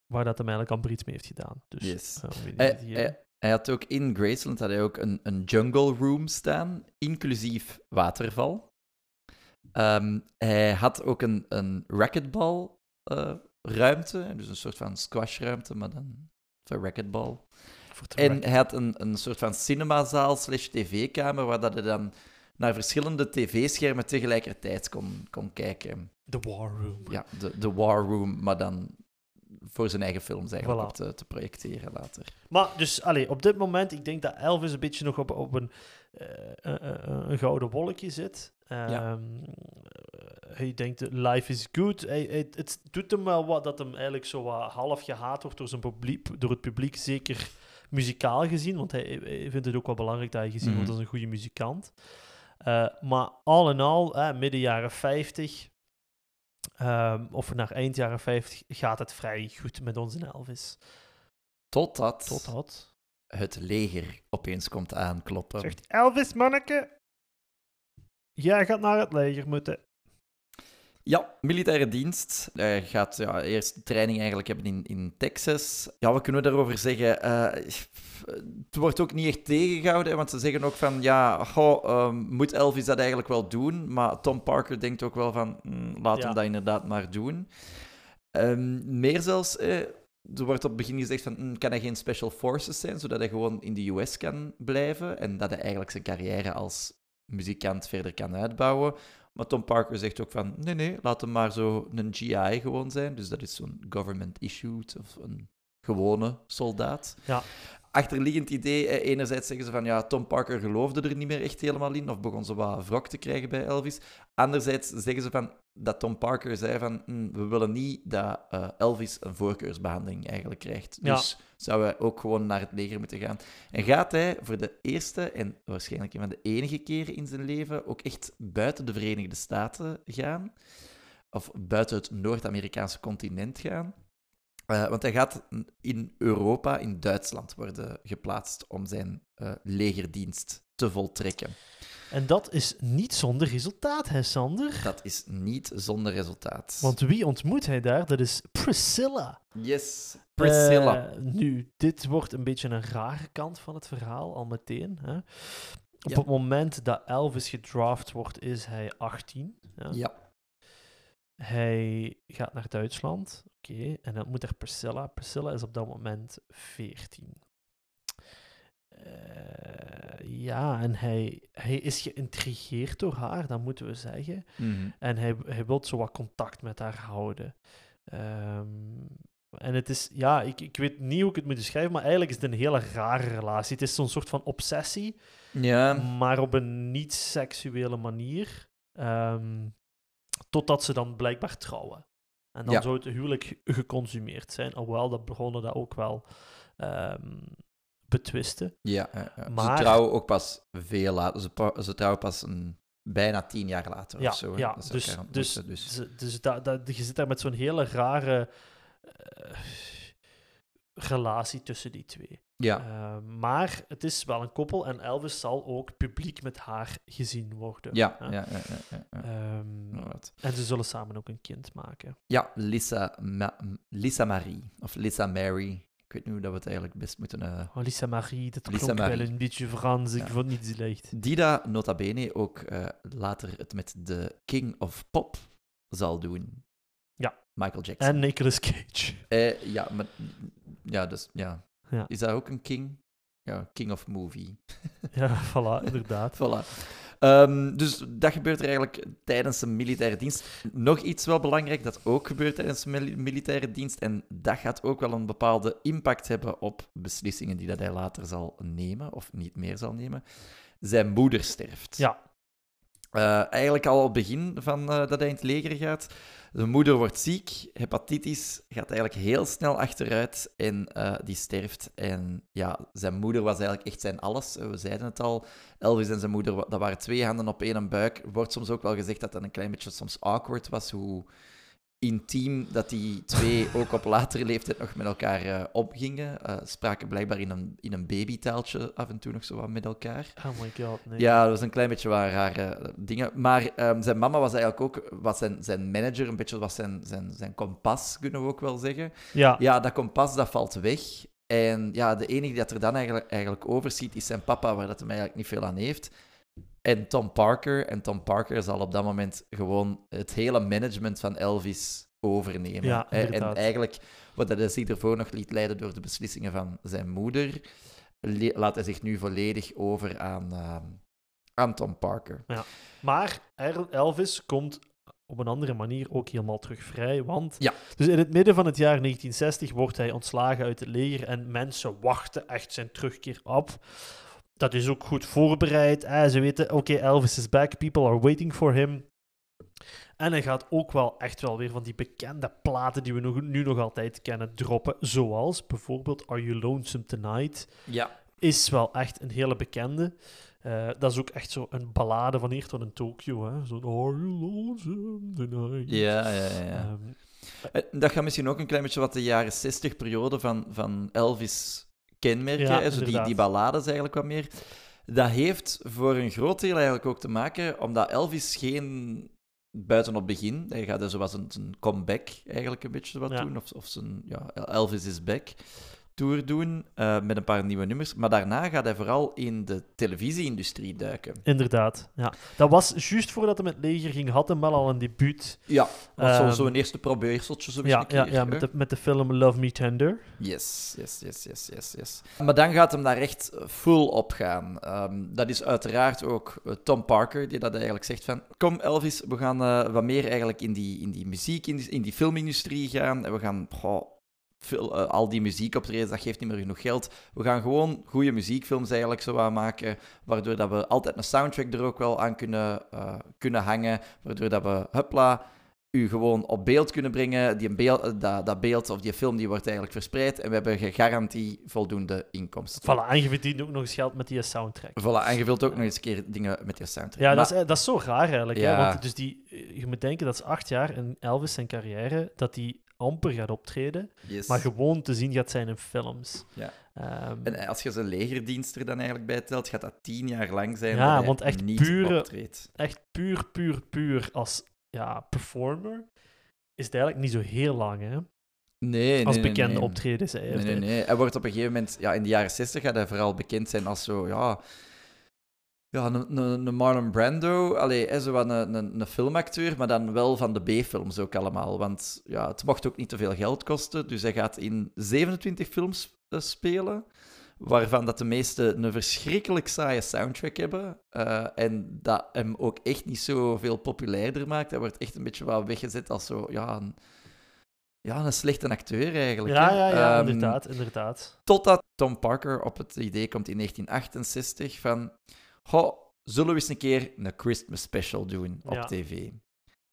waar dat hem eigenlijk amper iets mee heeft gedaan. Dus, Yes. eh, Hij, hij, hij had ook in Graceland had hij ook een, een jungle room staan, inclusief waterval. Ehm, hij had ook een, een racquetbal eh, ruimte, dus een soort van squashruimte, maar dan voor racquetbal. Voor te En hij had een, een soort van cinemazaal slash tv-kamer, waar dat hij dan naar verschillende tv-schermen tegelijkertijd kon, kon kijken. The War Room. Ja, de, de War Room, maar dan voor zijn eigen films eigenlijk Voilà. op te, te projecteren later. Maar dus, allee, op dit moment, ik denk dat Elvis een beetje nog op, op een, eh, een gouden wolkje zit. Ja. Ehm, eh, hij denkt, life is good. Hij, hij- het doet hem wel wat dat hem eigenlijk zo wat half gehaat wordt door, zijn publiek, door het publiek, zeker muzikaal gezien. Want hij, hij vindt het ook wel belangrijk dat hij gezien wordt Mhm. als een goede muzikant. Eh, maar al in al, midden jaren 50, ehm, of naar eind jaren 50, gaat het vrij goed met onze Elvis. Totdat Totdat... het leger opeens komt aankloppen. Zegt Elvis, manneke, jij gaat naar het leger moeten. Ja, militaire dienst. Hij gaat ja, eerst training eigenlijk hebben in, in Texas. Ja, wat kunnen we daarover zeggen? Eh, het wordt ook niet echt tegengehouden, want ze zeggen ook van, ja, goh, ehm, moet Elvis dat eigenlijk wel doen? Maar Tom Parker denkt ook wel van, mm, laat Ja. hem dat inderdaad maar doen. Ehm, meer zelfs, eh, er wordt op het begin gezegd van, mm, kan hij geen special forces zijn, zodat hij gewoon in de US kan blijven en dat hij eigenlijk zijn carrière als muzikant verder kan uitbouwen. Maar Tom Parker zegt ook van, nee, nee, laat hem maar zo een GI gewoon zijn. Dus dat is zo'n government-issued of een gewone soldaat. Ja. Achterliggend idee, eh, enerzijds zeggen ze van, ja, Tom Parker geloofde er niet meer echt helemaal in, of begon ze wat wrok te krijgen bij Elvis. Anderzijds zeggen ze van, dat Tom Parker zei van, "Hm, we willen niet dat eh, Elvis een voorkeursbehandeling eigenlijk krijgt. Ja. Dus zou hij ook gewoon naar het leger moeten gaan. En gaat hij voor de eerste en waarschijnlijk een van de enige keren in zijn leven ook echt buiten de Verenigde Staten gaan? Of buiten het Noord-Amerikaanse continent gaan? Eh, want hij gaat in Europa, in Duitsland, worden geplaatst om zijn eh, legerdienst te voltrekken. En dat is niet zonder resultaat, hè, Sander? Dat is niet zonder resultaat. Want wie ontmoet hij daar? Dat is Priscilla. Yes, Priscilla. Eh, nu, dit wordt een beetje een rare kant van het verhaal, al meteen. Hè? Op Ja. het moment dat Elvis gedraft wordt, is hij 18. Ja? ja. Hij gaat naar Duitsland. Oké, en dan ontmoet er Priscilla. Priscilla is op dat moment 14. Eh, ja, en hij, hij is geïntrigeerd door haar, dat moeten we zeggen. Mhm. En hij, hij wil zo wat contact met haar houden. Ehm, en het is, ja, ik, ik weet niet hoe ik het moet beschrijven, maar eigenlijk is het een hele rare relatie. Het is zo'n soort van obsessie, Ja, maar op een niet-seksuele manier. Ehm, totdat ze dan blijkbaar trouwen. En dan Ja. zou het huwelijk ge- geconsumeerd zijn. Alhoewel, dat begonnen dat ook wel ehm, betwisten. ja, ja. Maar- Ze trouwen ook pas veel later. Ze, ze trouwen pas een, bijna tien jaar later Ja, of zo. hè, ja dat dus, dus, dus. dus, dus da- da- je zit daar met zo'n hele rare eh, relatie tussen die twee. Ja, Eh, maar het is wel een koppel en Elvis zal ook publiek met haar gezien worden. ja, hè. ja, ja, ja, ja, ja. Ehm, Inderdaad. en ze zullen samen ook een kind maken. Ja, Lisa, Ma- Lisa Marie. Of Lisa Mary. Ik weet niet hoe dat we het eigenlijk best moeten... eh, Oh, Lisa Marie, dat Lisa klonk Marie. wel een beetje Frans. Ik vond het niet slecht. Die dat nota bene ook eh, later het met de King of Pop zal doen. Ja. Michael Jackson. En Nicolas Cage. Eh, ja, maar... Ja, dus... Ja. Ja. Is dat ook een king? Ja, King of Movie. Ja, voilà, inderdaad. Voilà. Ehm, dus dat gebeurt er eigenlijk tijdens een militaire dienst. Nog iets wel belangrijk dat ook gebeurt tijdens een mil- militaire dienst. En dat gaat ook wel een bepaalde impact hebben op beslissingen die dat hij later zal nemen, of niet meer zal nemen. Zijn moeder sterft. Ja. Eh, eigenlijk al op het begin van eh, dat hij in het leger gaat. De moeder wordt ziek, hepatitis, gaat eigenlijk heel snel achteruit en eh, die sterft. En ja, zijn moeder was eigenlijk echt zijn alles. We zeiden het al, Elvis en zijn moeder, dat waren twee handen op één buik. Wordt soms ook wel gezegd dat dat een klein beetje soms awkward was, hoe intiem dat die twee ook op latere leeftijd nog met elkaar uh, opgingen. Uh, spraken blijkbaar in een, in een babytaaltje af en toe nog zo wat met elkaar. Oh my god, nee. Ja, dat was een klein beetje wat rare dingen. Maar um, zijn mama was eigenlijk ook was zijn, zijn manager, een beetje was zijn, zijn, zijn kompas, kunnen we ook wel zeggen. Ja. Ja, dat kompas dat valt weg. En ja, de enige die dat er dan eigenlijk, eigenlijk overziet is zijn papa, waar dat hem eigenlijk niet veel aan heeft. En Tom Parker. En Tom Parker zal op dat moment gewoon het hele management van Elvis overnemen. Ja, en eigenlijk, wat hij zich ervoor nog liet leiden door de beslissingen van zijn moeder, laat hij zich nu volledig over aan, uh, aan Tom Parker. Ja. Maar Elvis komt op een andere manier ook helemaal terug vrij. Want ja. dus in het midden van het jaar 1960 wordt hij ontslagen uit het leger en mensen wachten echt zijn terugkeer op dat is ook goed voorbereid. Ze weten, oké, Elvis is back, people are waiting for him. En hij gaat ook wel echt wel weer van die bekende platen die we nog, nu nog altijd kennen droppen. Zoals bijvoorbeeld Are You Lonesome Tonight? Ja. Is wel echt een hele bekende. Uh, dat is ook echt zo een ballade van hier tot in Tokyo. Zo Are You Lonesome Tonight? Ja, ja, ja. Um, dat gaat misschien ook een klein beetje wat de jaren 60 periode van, van Elvis kenmerken, ja, zo die, die ballades eigenlijk wat meer. Dat heeft voor een groot deel eigenlijk ook te maken, omdat Elvis geen buiten op begin, hij gaat er zoals een, een comeback eigenlijk een beetje wat doen, of, of zijn ja, Elvis is back tour doen uh, met een paar nieuwe nummers. Maar daarna gaat hij vooral in de televisieindustrie duiken. Inderdaad, ja. Dat was juist voordat hij met leger ging, had hij wel al een debuut. Ja, was um, zo'n eerste probeerseltje zo ja, keer, ja, ja met, de, met de film Love Me Tender. Yes, yes, yes, yes, yes, yes. Maar dan gaat hem daar echt full op gaan. Um, dat is uiteraard ook uh, Tom Parker, die dat eigenlijk zegt van... Kom Elvis, we gaan uh, wat meer eigenlijk in die, in die muziek, in die, in die filmindustrie gaan. En we gaan... Goh, veel, uh, al die muziekoptredens, dat geeft niet meer genoeg geld. We gaan gewoon goede muziekfilms eigenlijk zo aan maken, waardoor dat we altijd een soundtrack er ook wel aan kunnen, uh, kunnen hangen, waardoor dat we, hupla, u gewoon op beeld kunnen brengen. Die beeld, dat, dat beeld of die film die wordt eigenlijk verspreid en we hebben gegarantie voldoende inkomsten. Voilà, en je verdient ook nog eens geld met die soundtrack. Voilà, en je wilt ook nog eens een keer dingen met die soundtrack. Ja, maar, dat, is, dat is zo raar eigenlijk. Ja. Hè? Want dus die, je moet denken, dat is acht jaar in Elvis zijn carrière, dat hij amper gaat optreden, yes. maar gewoon te zien gaat zijn in films. Ja. Um, en als je zijn legerdienst er dan eigenlijk bij telt, gaat dat tien jaar lang zijn ja, want echt niet pure, optreedt. Echt puur, puur, puur als ja, performer is het eigenlijk niet zo heel lang, hè? Nee, als nee, bekende nee. optredens. Hij Nee, nee, nee. Hij wordt op een gegeven moment, ja, in de jaren 60 gaat hij vooral bekend zijn als zo, ja, ja, een, Marlon Brando, allee, zo wat een, een, een filmacteur, maar dan wel van de B-films ook allemaal. Want ja, het mocht ook niet te veel geld kosten, dus hij gaat in 27 films uh, spelen, waarvan dat de meeste een verschrikkelijk saaie soundtrack hebben. Uh, en dat hem ook echt niet zo veel populairder maakt. Hij wordt echt een beetje wel weggezet als zo, ja, een, ja, een slechte acteur eigenlijk. Ja, ja, ja, Ehm, inderdaad, inderdaad. Totdat Tom Parker op het idee komt in 1968 van... Goh, zullen we eens een keer een Christmas special doen op Ja. tv?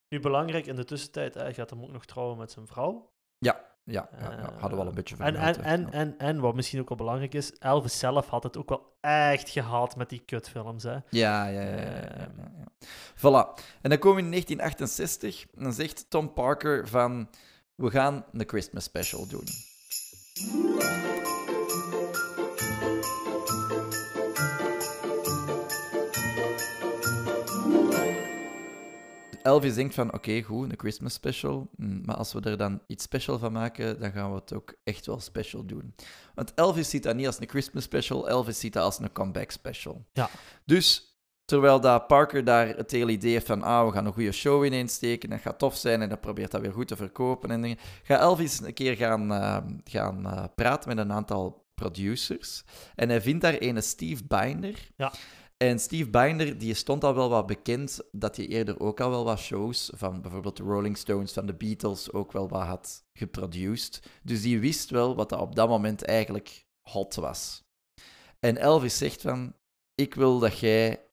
Nu belangrijk in de tussentijd, hij gaat hem ook nog trouwen met zijn vrouw. Ja, ja, ja, ja, Eh, hadden we al een beetje En, en, en, Ja. en, en wat misschien ook wel belangrijk is, Elvis zelf had het ook wel echt gehaald met die kutfilms. Hè. Ja, ja, ja. ja, ja, ja, ja. Voilà. En dan komen we in 1968 en dan zegt Tom Parker van... We gaan een Christmas special doen. Elvis denkt van, oké, goed, een Christmas special. hm, Maar als we er dan iets special van maken, dan gaan we het ook echt wel special doen. Want Elvis ziet dat niet als een Christmas special, Elvis ziet dat als een comeback special. Ja. Dus terwijl dat Parker daar het hele idee heeft van, ah, we gaan een goede show ineens steken, dat gaat tof zijn en dat probeert dat weer goed te verkopen en dingen, gaat Elvis een keer gaan, eh, gaan eh, praten met een aantal producers. En hij vindt daar ene Steve Binder. Ja. En Steve Binder, die stond al wel wat bekend dat hij eerder ook al wel wat shows van bijvoorbeeld de Rolling Stones, van de Beatles ook wel wat had geproduced. Dus die wist wel wat dat op dat moment eigenlijk hot was. En Elvis zegt van, ik wil dat jij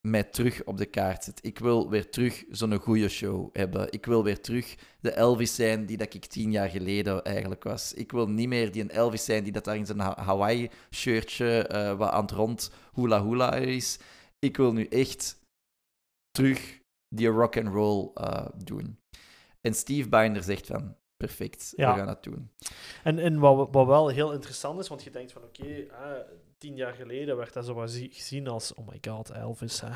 mij terug op de kaart zet. Ik wil weer terug zo'n goede show hebben. Ik wil weer terug de Elvis zijn die dat ik tien jaar geleden eigenlijk was. Ik wil niet meer die een Elvis zijn die dat daar in zijn Hawaii-shirtje uh, wat aan het rond hula hula is. Ik wil nu echt terug die rock and roll uh, doen. En Steve Binder zegt van, perfect, we gaan dat doen. En, en wat, wat wel heel interessant is, want je denkt van, oké, tien jaar geleden werd dat zo gezien als, oh my god, Elvis, hè.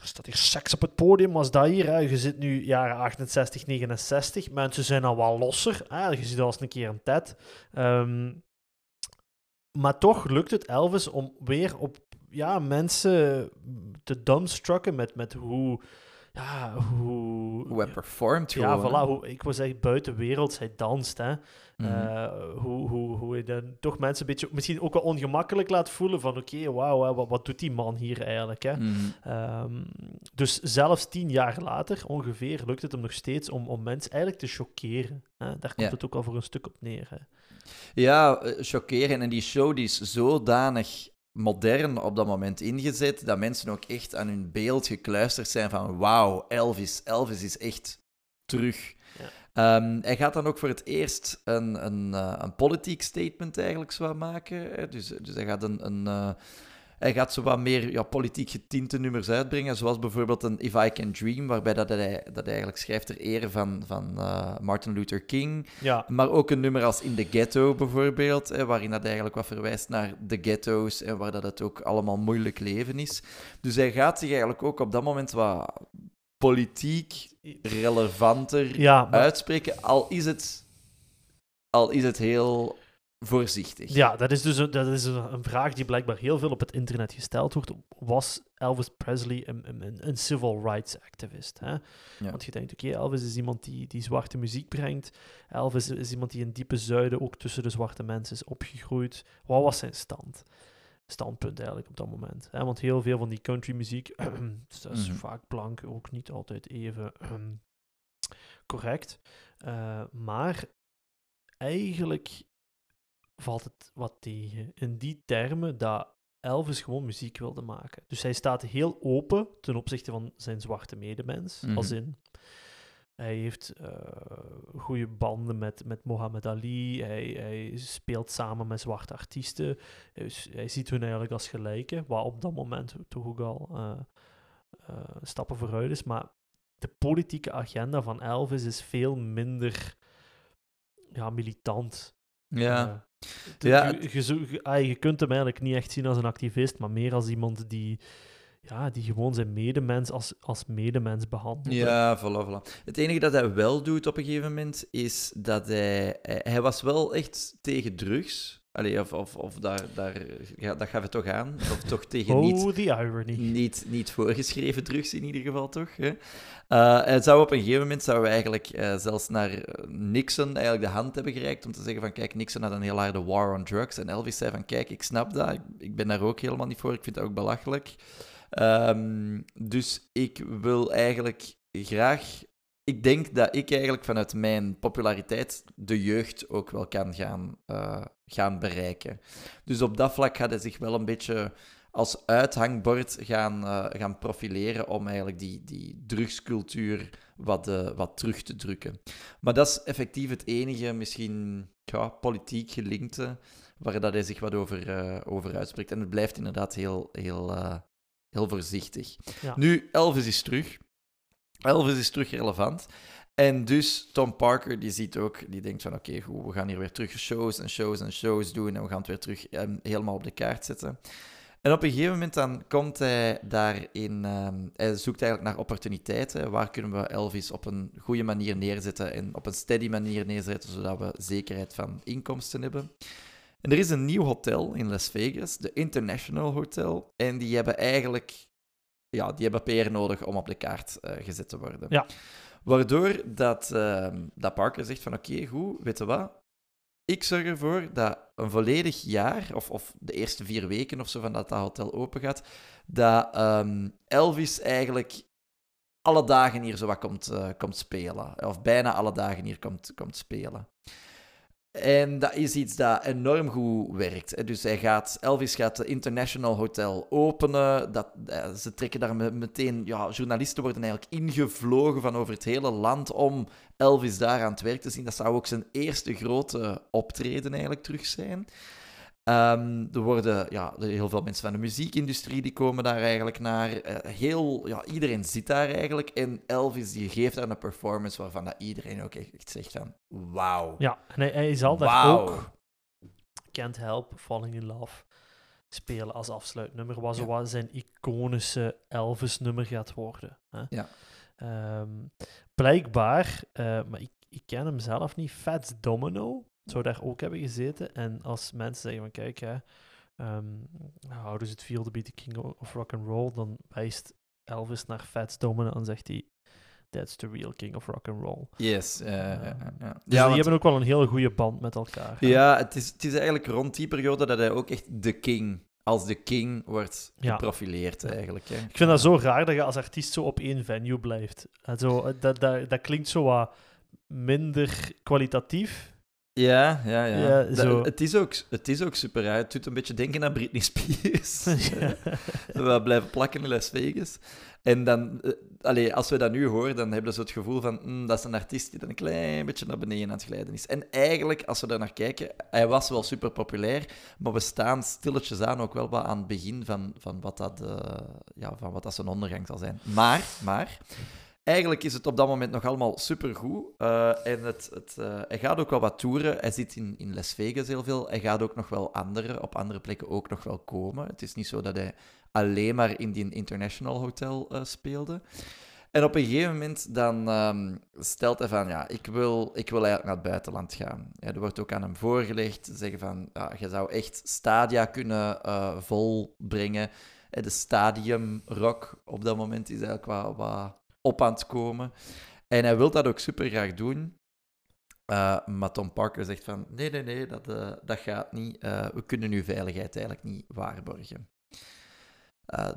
Er staat hier seks op het podium als dat hier. Hè. Je zit nu jaren 68, 69. Mensen zijn al wel losser. Hè. Je ziet al eens een keer een TED. Ehm, maar toch lukt het Elvis om weer op ja, mensen te dumbstrucken met, met hoe ja, hoe... Hoe hij performt Ja, voilà. Hoe, ik was echt buitenwerelds. Hij danst, hè. Mhm. Eh, hoe, hoe, hoe hij dan toch mensen een beetje... Misschien ook wel ongemakkelijk laat voelen van... Oké, okay, wauw, wat, wat doet die man hier eigenlijk, hè. Mhm. Ehm, dus zelfs tien jaar later, ongeveer, lukt het hem nog steeds om, om mensen eigenlijk te chockeren. Hè? Daar komt het ook al voor een stuk op neer, hè. Ja, eh, chockeren. En die show die is zodanig modern op dat moment ingezet, dat mensen ook echt aan hun beeld gekluisterd zijn van wauw, Elvis, Elvis is echt terug. Ehm, hij gaat dan ook voor het eerst een, een, uh, een politiek statement eigenlijk zo maken. Dus, dus hij gaat een, een uh, hij gaat zo wat meer ja, politiek getinte nummers uitbrengen, zoals bijvoorbeeld een If I Can Dream, waarbij dat hij, dat hij eigenlijk schrijft ter ere van, van uh, Martin Luther King. Ja. Maar ook een nummer als In the Ghetto bijvoorbeeld, hè, waarin dat eigenlijk wat verwijst naar de ghetto's en waar dat het ook allemaal moeilijk leven is. Dus hij gaat zich eigenlijk ook op dat moment wat politiek relevanter ja, uitspreken, al is het, al is het heel voorzichtig. Ja, dat is dus een, dat is een, vraag die blijkbaar heel veel op het internet gesteld wordt. Was Elvis Presley een, een, een civil rights activist? Hè? Want je denkt, oké, Elvis is iemand die, die zwarte muziek brengt. Elvis is iemand die in diepe zuiden ook tussen de zwarte mensen is opgegroeid. Wat was zijn stand? Standpunt eigenlijk op dat moment. Hè? Want heel veel van die country muziek, dus dat is mhm. vaak blank, ook niet altijd even correct. Uh, maar eigenlijk valt het wat tegen. In die termen dat Elvis gewoon muziek wilde maken. Dus hij staat heel open ten opzichte van zijn zwarte medemens. Als mhm. in, hij heeft uh, goede banden met, met Muhammad Ali. Hij, hij speelt samen met zwarte artiesten. Hij, hij, ziet hun eigenlijk als gelijken. Wat op dat moment toch ook al uh, uh, stappen vooruit is. Maar de politieke agenda van Elvis is veel minder ja, militant. Ja. Ja, je, ah, je, kunt hem eigenlijk niet echt zien als een activist, maar meer als iemand die, ja, die gewoon zijn medemens als, als medemens behandelt. Ja, voilà, voilà. Het enige dat hij wel doet op een gegeven moment, is dat hij... Hij was wel echt tegen drugs. Allee, of, of, of daar, daar, ja, dat gaf het toch aan. Of toch tegen oh, niet, the irony. Niet, niet voorgeschreven drugs in ieder geval, toch? Hè? Uh, het zou op een gegeven moment zouden we eigenlijk uh, zelfs naar eh, Nixon eigenlijk de hand hebben gereikt om te zeggen van kijk, Nixon had een heel harde war on drugs. En Elvis zei van kijk, ik snap dat, ik, ben daar ook helemaal niet voor, ik vind dat ook belachelijk. Um, dus ik wil eigenlijk graag ik denk dat ik eigenlijk vanuit mijn populariteit de jeugd ook wel kan gaan, uh, gaan bereiken. Dus op dat vlak gaat hij zich wel een beetje als uithangbord gaan, uh, gaan profileren om eigenlijk die, die drugscultuur wat, uh, wat terug te drukken. Maar dat is effectief het enige, misschien ja, politiek gelinkte, waar dat hij zich wat over, over uitspreekt. En het blijft inderdaad heel, heel, heel voorzichtig. Ja. Nu, Elvis is terug. Elvis is terug relevant. En dus Tom Parker, die ziet ook, die denkt van oké, goed, we gaan hier weer terug shows en shows en shows doen en we gaan het weer terug um, helemaal op de kaart zetten. En op een gegeven moment dan komt hij daarin, um, hij zoekt eigenlijk naar opportuniteiten. Waar kunnen we Elvis op een goede manier neerzetten en op een steady manier neerzetten, zodat we zekerheid van inkomsten hebben. En er is een nieuw hotel in Las Vegas, de International Hotel. En die hebben eigenlijk ja, die hebben PR nodig om op de kaart uh, gezet te worden. Ja. Waardoor dat, uh, dat Parker zegt van oké, goed, weet je wat? Ik zorg ervoor dat een volledig jaar, of, of de eerste vier weken of zo van dat dat hotel open gaat, dat um, Elvis eigenlijk alle dagen hier zo wat komt, uh, komt spelen. Of bijna alle dagen hier komt, komt spelen. En dat is iets dat enorm goed werkt. Dus hij gaat, Elvis gaat de International Hotel openen. Dat, eh, ze trekken daar me- meteen... Ja, journalisten worden eigenlijk ingevlogen van over het hele land om Elvis daar aan het werk te zien. Dat zou ook zijn eerste grote optreden eigenlijk terug zijn. Ehm, er worden ja, heel veel mensen van de muziekindustrie die komen daar eigenlijk naar. Eh, heel, ja, iedereen zit daar eigenlijk. En Elvis die geeft daar een performance waarvan dat iedereen ook echt zegt van... Wauw. Ja, en hij, hij zal daar ook Can't Help Falling in Love spelen als afsluitnummer, wat zo Ja. wat zijn iconische Elvis-nummer gaat worden. Hè? Ja. Ehm, blijkbaar, eh, maar ik, ik ken hem zelf niet, Fats Domino zou daar ook hebben gezeten. En als mensen zeggen van kijk, hè, ehm, how does it feel to be the king of rock and roll, dan wijst Elvis naar Fats Domino en zegt hij that's the real king of rock and roll. Yes. ja, Ehm, ja, ja. Dus die want- hebben ook wel een hele goede band met elkaar. hè. ja het, is, het is eigenlijk rond die periode dat hij ook echt de king, als de king wordt Ja. geprofileerd eigenlijk. Hè. Ik vind dat zo raar dat je als artiest zo op één venue blijft. En zo, dat, dat, dat klinkt zo wat minder kwalitatief. Ja, ja, ja. Ja, Dat- zo. het, is ook, het is ook super. Hè. Het doet een beetje denken aan Britney Spears. Ja. we blijven plakken in Las Vegas. En dan, eh, als we dat nu horen, dan hebben we zo het gevoel van mm, dat is een artiest die dan een klein beetje naar beneden aan het glijden is. En eigenlijk, als we daar naar kijken, hij was wel super populair, maar we staan stilletjes aan ook wel wat aan het begin van, van, wat, dat, eh, ja, van wat dat zijn ondergang zal zijn. Maar, maar eigenlijk is het op dat moment nog allemaal supergoed. Eh en het, het, eh, hij gaat ook wel wat toeren. Hij zit in, in Las Vegas heel veel. Hij gaat ook nog wel andere, op andere plekken ook nog wel komen. Het is niet zo dat hij alleen maar in die International Hotel eh, speelde. En op een gegeven moment dan ehm, stelt hij van, ja, ik wil, ik wil eigenlijk naar het buitenland gaan. Ja, er wordt ook aan hem voorgelegd, zeggen van, ja, je zou echt stadia kunnen volbrengen. De stadium rock op dat moment is eigenlijk wat, wat op aan het komen. En hij wil dat ook super graag doen. Eh, maar Tom Parker zegt van, nee, nee, nee, dat, eh, dat gaat niet. Eh, we kunnen uw veiligheid eigenlijk niet waarborgen.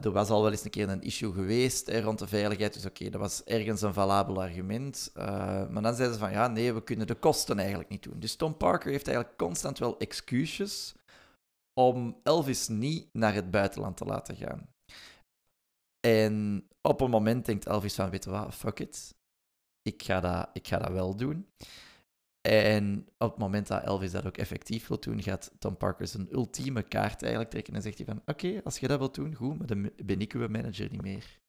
Er was al wel eens een keer een issue geweest rond de veiligheid, dus oké, dat was ergens een valabel argument. Maar dan zeiden ze van, ja, nee, we kunnen de kosten eigenlijk niet doen. Dus Tom Parker heeft eigenlijk constant wel excuses om Elvis niet naar het buitenland te laten gaan. En op een moment denkt Elvis van, weet je wat, fuck it. Ik ga dat, ik ga dat wel doen. En op het moment dat Elvis dat ook effectief wil doen, gaat Tom Parker zijn ultieme kaart eigenlijk trekken en zegt hij van, oké, als je dat wilt doen, goed, maar dan ben ik uw manager niet meer.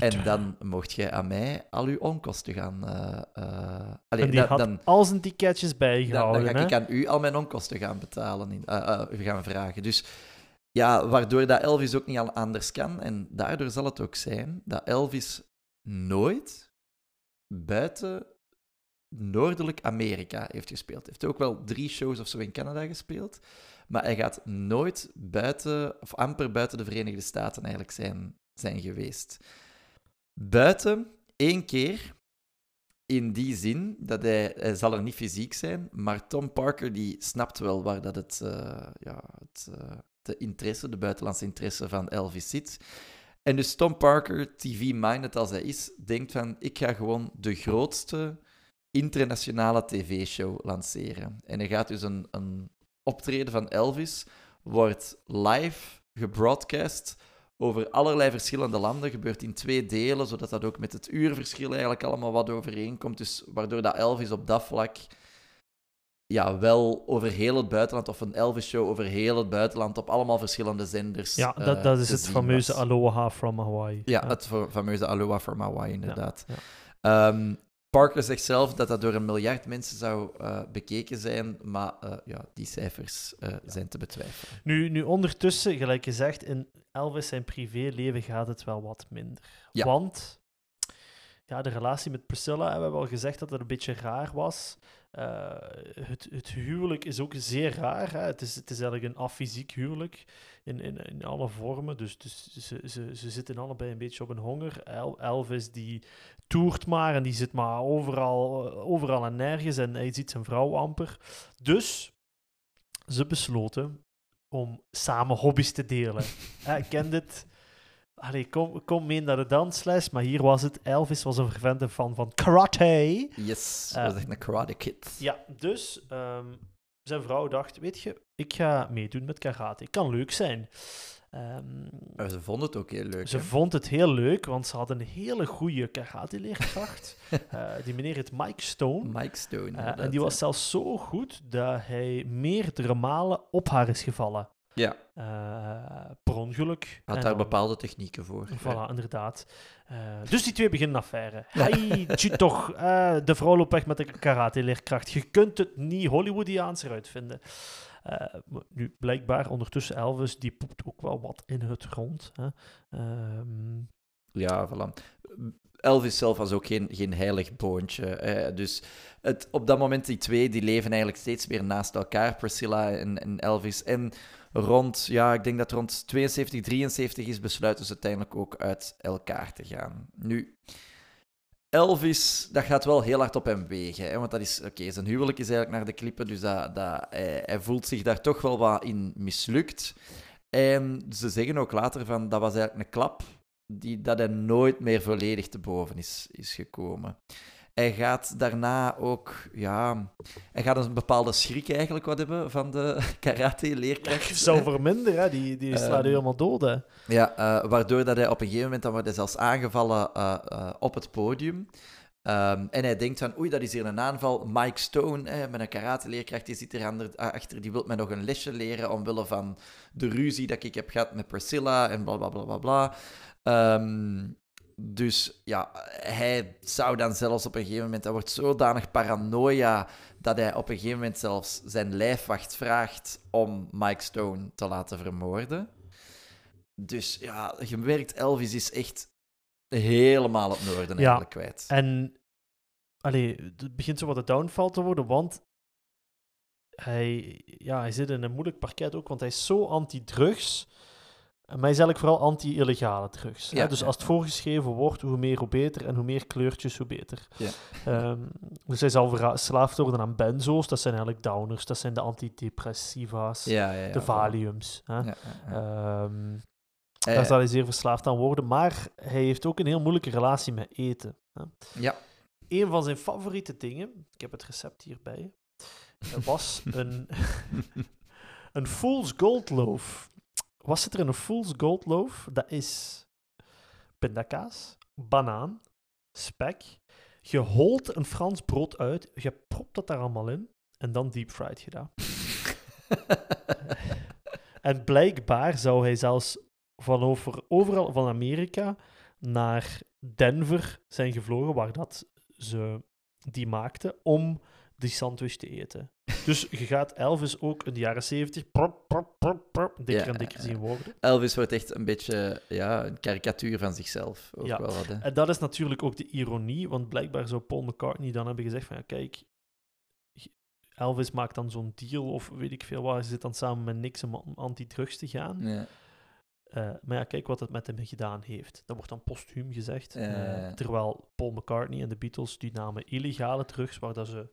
En dan mocht jij aan mij al uw onkosten gaan... eh eh, allee, en die dan, had dan, al zijn ticketjes dan, bijgehouden. dan ga ik aan u al mijn onkosten gaan betalen, in, eh, gaan vragen. Dus ja, waardoor dat Elvis ook niet al anders kan. En daardoor zal het ook zijn dat Elvis nooit buiten Noordelijk Amerika heeft gespeeld. Hij heeft ook wel drie shows of zo in Canada gespeeld. Maar hij gaat nooit buiten, of amper buiten de Verenigde Staten eigenlijk zijn, zijn geweest. Buiten één keer in die zin dat hij, zal er niet fysiek zijn, maar Tom Parker die snapt wel waar dat het, eh, ja, het, eh, de interesse, de buitenlandse interesse van Elvis zit. En dus Tom Parker, TV-minded als hij is, denkt van ik ga gewoon de grootste internationale tv-show lanceren. En hij gaat dus een, een optreden van Elvis, wordt live gebroadcast over allerlei verschillende landen. Gebeurt in twee delen, zodat dat ook met het uurverschil eigenlijk allemaal wat overeenkomt. Dus waardoor dat Elvis op dat vlak ja, wel over heel het buitenland, of een Elvis-show over heel het buitenland, op allemaal verschillende zenders. Ja, eh, dat, dat is het fameuze was. Aloha from Hawaii. Ja, het fa- fameuze Aloha from Hawaii, inderdaad. ja. Ehm, Parker zegt zelf dat dat door een miljard mensen zou eh, bekeken zijn, maar eh, ja, die cijfers zijn te betwijfelen. Nu, nu ondertussen, gelijk gezegd, in Elvis zijn privéleven gaat het wel wat minder. Want ja, de relatie met Priscilla, we hebben al gezegd dat het een beetje raar was. Eh, het, het huwelijk is ook zeer raar. Hè. Het, is, het is eigenlijk een afysiek huwelijk in, in, in alle vormen. Dus, dus ze, ze, ze zitten allebei een beetje op een honger. El- Elvis die toert maar en die zit maar overal, overal en nergens en hij ziet zijn vrouw amper. Dus ze besloten om samen hobby's te delen. Ik ken dit. Allee, kom, kom mee naar de dansles, maar hier was het. Elvis was een fervente fan van karate. Yes, Eh, is echt een karate kid. Ja, dus ehm, zijn vrouw dacht, weet je, ik ga meedoen met karate. Kan leuk zijn. Ehm, Maar ze vonden het ook heel leuk. ze hè? vond het heel leuk, want ze had een hele goede karate-leerkracht. Eh, die meneer heet Mike Stone. Mike Stone. Eh, en die was zelfs zo goed dat hij meerdere malen op haar is gevallen. Ja, Eh, per ongeluk. had En daar dan- bepaalde technieken voor. Voilà, inderdaad. Eh, dus die twee beginnen affaire. Hey, toch, eh, de vrouw loopt weg met een karate-leerkracht. Je kunt het niet Hollywoodiaans eruit vinden. Nu, blijkbaar, ondertussen Elvis, die poept ook wel wat in het rond. Hè. Ehm, Ja, voilà. Elvis zelf was ook geen, geen heilig boontje. Dus het, op dat moment, die twee, die leven eigenlijk steeds meer naast elkaar, Priscilla en, en Elvis. En rond, ja, ik denk dat rond 72, 73 is, besluiten ze uiteindelijk ook uit elkaar te gaan. Nu, Elvis, dat gaat wel heel hard op hem wegen. Hè, want dat is, oké, zijn huwelijk is eigenlijk naar de klippen, dus dat, dat, hij, hij voelt zich daar toch wel wat in mislukt. En ze zeggen ook later van, dat was eigenlijk een klap die, dat hij nooit meer volledig te boven is, is gekomen. Hij gaat daarna ook, ja, hij gaat een bepaalde schrik eigenlijk wat hebben van de karate-leerkracht. zou verminderen, hè. die, die slaat Ehm, helemaal dood. Hè. Ja, eh, waardoor dat hij op een gegeven moment, dan wordt hij zelfs aangevallen eh, eh, op het podium. Ehm, en hij denkt van, oei, dat is hier een aanval. Mike Stone, hè, met een karate-leerkracht, die zit er achter, die wil mij nog een lesje leren omwille van de ruzie dat ik heb gehad met Priscilla en bla bla bla bla bla. Ehm, dus ja, hij zou dan zelfs op een gegeven moment, hij wordt zodanig paranoia dat hij op een gegeven moment zelfs zijn lijfwacht vraagt om Mike Stone te laten vermoorden. Dus ja, je merkt, Elvis is echt helemaal het noorden Ja. eigenlijk kwijt. En allee, het begint zo wat een downfall te worden, want hij, ja, hij zit in een moeilijk parket ook, want hij is zo anti-drugs. Maar hij is eigenlijk vooral anti-illegale drugs. Ja, Dus ja, als het voorgeschreven wordt, hoe meer, hoe beter. En hoe meer kleurtjes, hoe beter. Ja. Ehm, dus hij zal verslaafd worden aan benzo's. Dat zijn eigenlijk downers. Dat zijn de antidepressiva's. De valiums. Hè. Ehm, Eh, daar zal hij zeer verslaafd aan worden. Maar hij heeft ook een heel moeilijke relatie met eten. Hè. ja. Een van zijn favoriete dingen, ik heb het recept hierbij, was een, een Fool's Gold loaf. Wat zit er in een Fool's Gold loaf? Dat is pindakaas, banaan, spek. Je holt een Frans brood uit, je propt dat daar allemaal in en dan deep fried gedaan. En blijkbaar zou hij zelfs van over, overal van Amerika naar Denver zijn gevlogen, waar dat ze die maakten, om die sandwich te eten. Dus je gaat Elvis ook in de jaren zeventig prop, prop, prop, prop, dikker Ja, en dikker zien worden. Elvis wordt echt een beetje ja, een karikatuur van zichzelf. Ook Ja. wel wat, hè. En dat is natuurlijk ook de ironie, want blijkbaar zou Paul McCartney dan hebben gezegd van, ja, kijk, Elvis maakt dan zo'n deal, of weet ik veel wat, hij zit dan samen met Nix om anti-drugs te gaan. Ja. Eh, maar ja, kijk wat het met hem gedaan heeft. Dat wordt dan postuum gezegd. Eh, terwijl Paul McCartney en de Beatles die namen illegale drugs, waar dat ze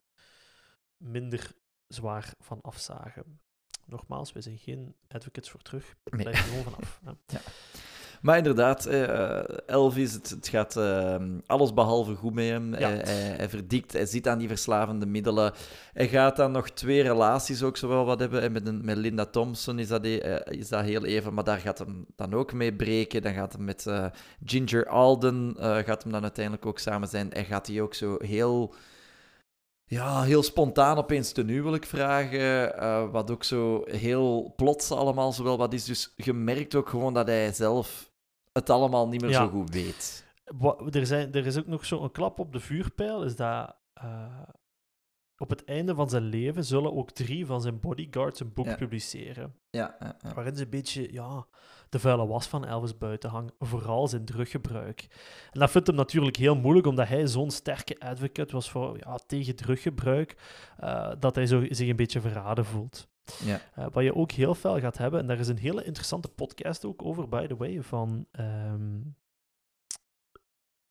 minder zwaar van afzagen. Nogmaals, wij zijn geen advocates voor terug. Nee. Blijf er gewoon vanaf. hè. Maar inderdaad, eh, Elvis, het, het gaat eh, alles behalve goed met hem. Ja. Hij, hij, hij verdikt, hij zit aan die verslavende middelen. Hij gaat dan nog twee relaties ook zowel wat hebben. En met, een, met Linda Thompson is dat, eh, is dat heel even, maar daar gaat hem dan ook mee breken. Dan gaat hem met eh, Ginger Alden, eh, gaat hem dan uiteindelijk ook samen zijn. Hij gaat die ook zo heel... Ja, heel spontaan opeens ten huwelijk vragen. eh, wat ook zo heel plots allemaal zowel wat is. Dus je merkt ook gewoon dat hij zelf het allemaal niet meer Ja. zo goed weet. Wa- er, zijn, er is ook nog zo'n klap op de vuurpijl, is dat eh, op het einde van zijn leven zullen ook drie van zijn bodyguards een boek Ja. publiceren. Ja, ja, ja. waarin ze een beetje ja, de vuile was van Elvis buiten hangen, vooral zijn druggebruik. En dat vindt hem natuurlijk heel moeilijk, omdat hij zo'n sterke advocate was voor, ja, tegen druggebruik, eh, dat hij zo, zich een beetje verraden voelt. ja. Eh, wat je ook heel veel gaat hebben, en daar is een hele interessante podcast ook over, by the way, van ehm,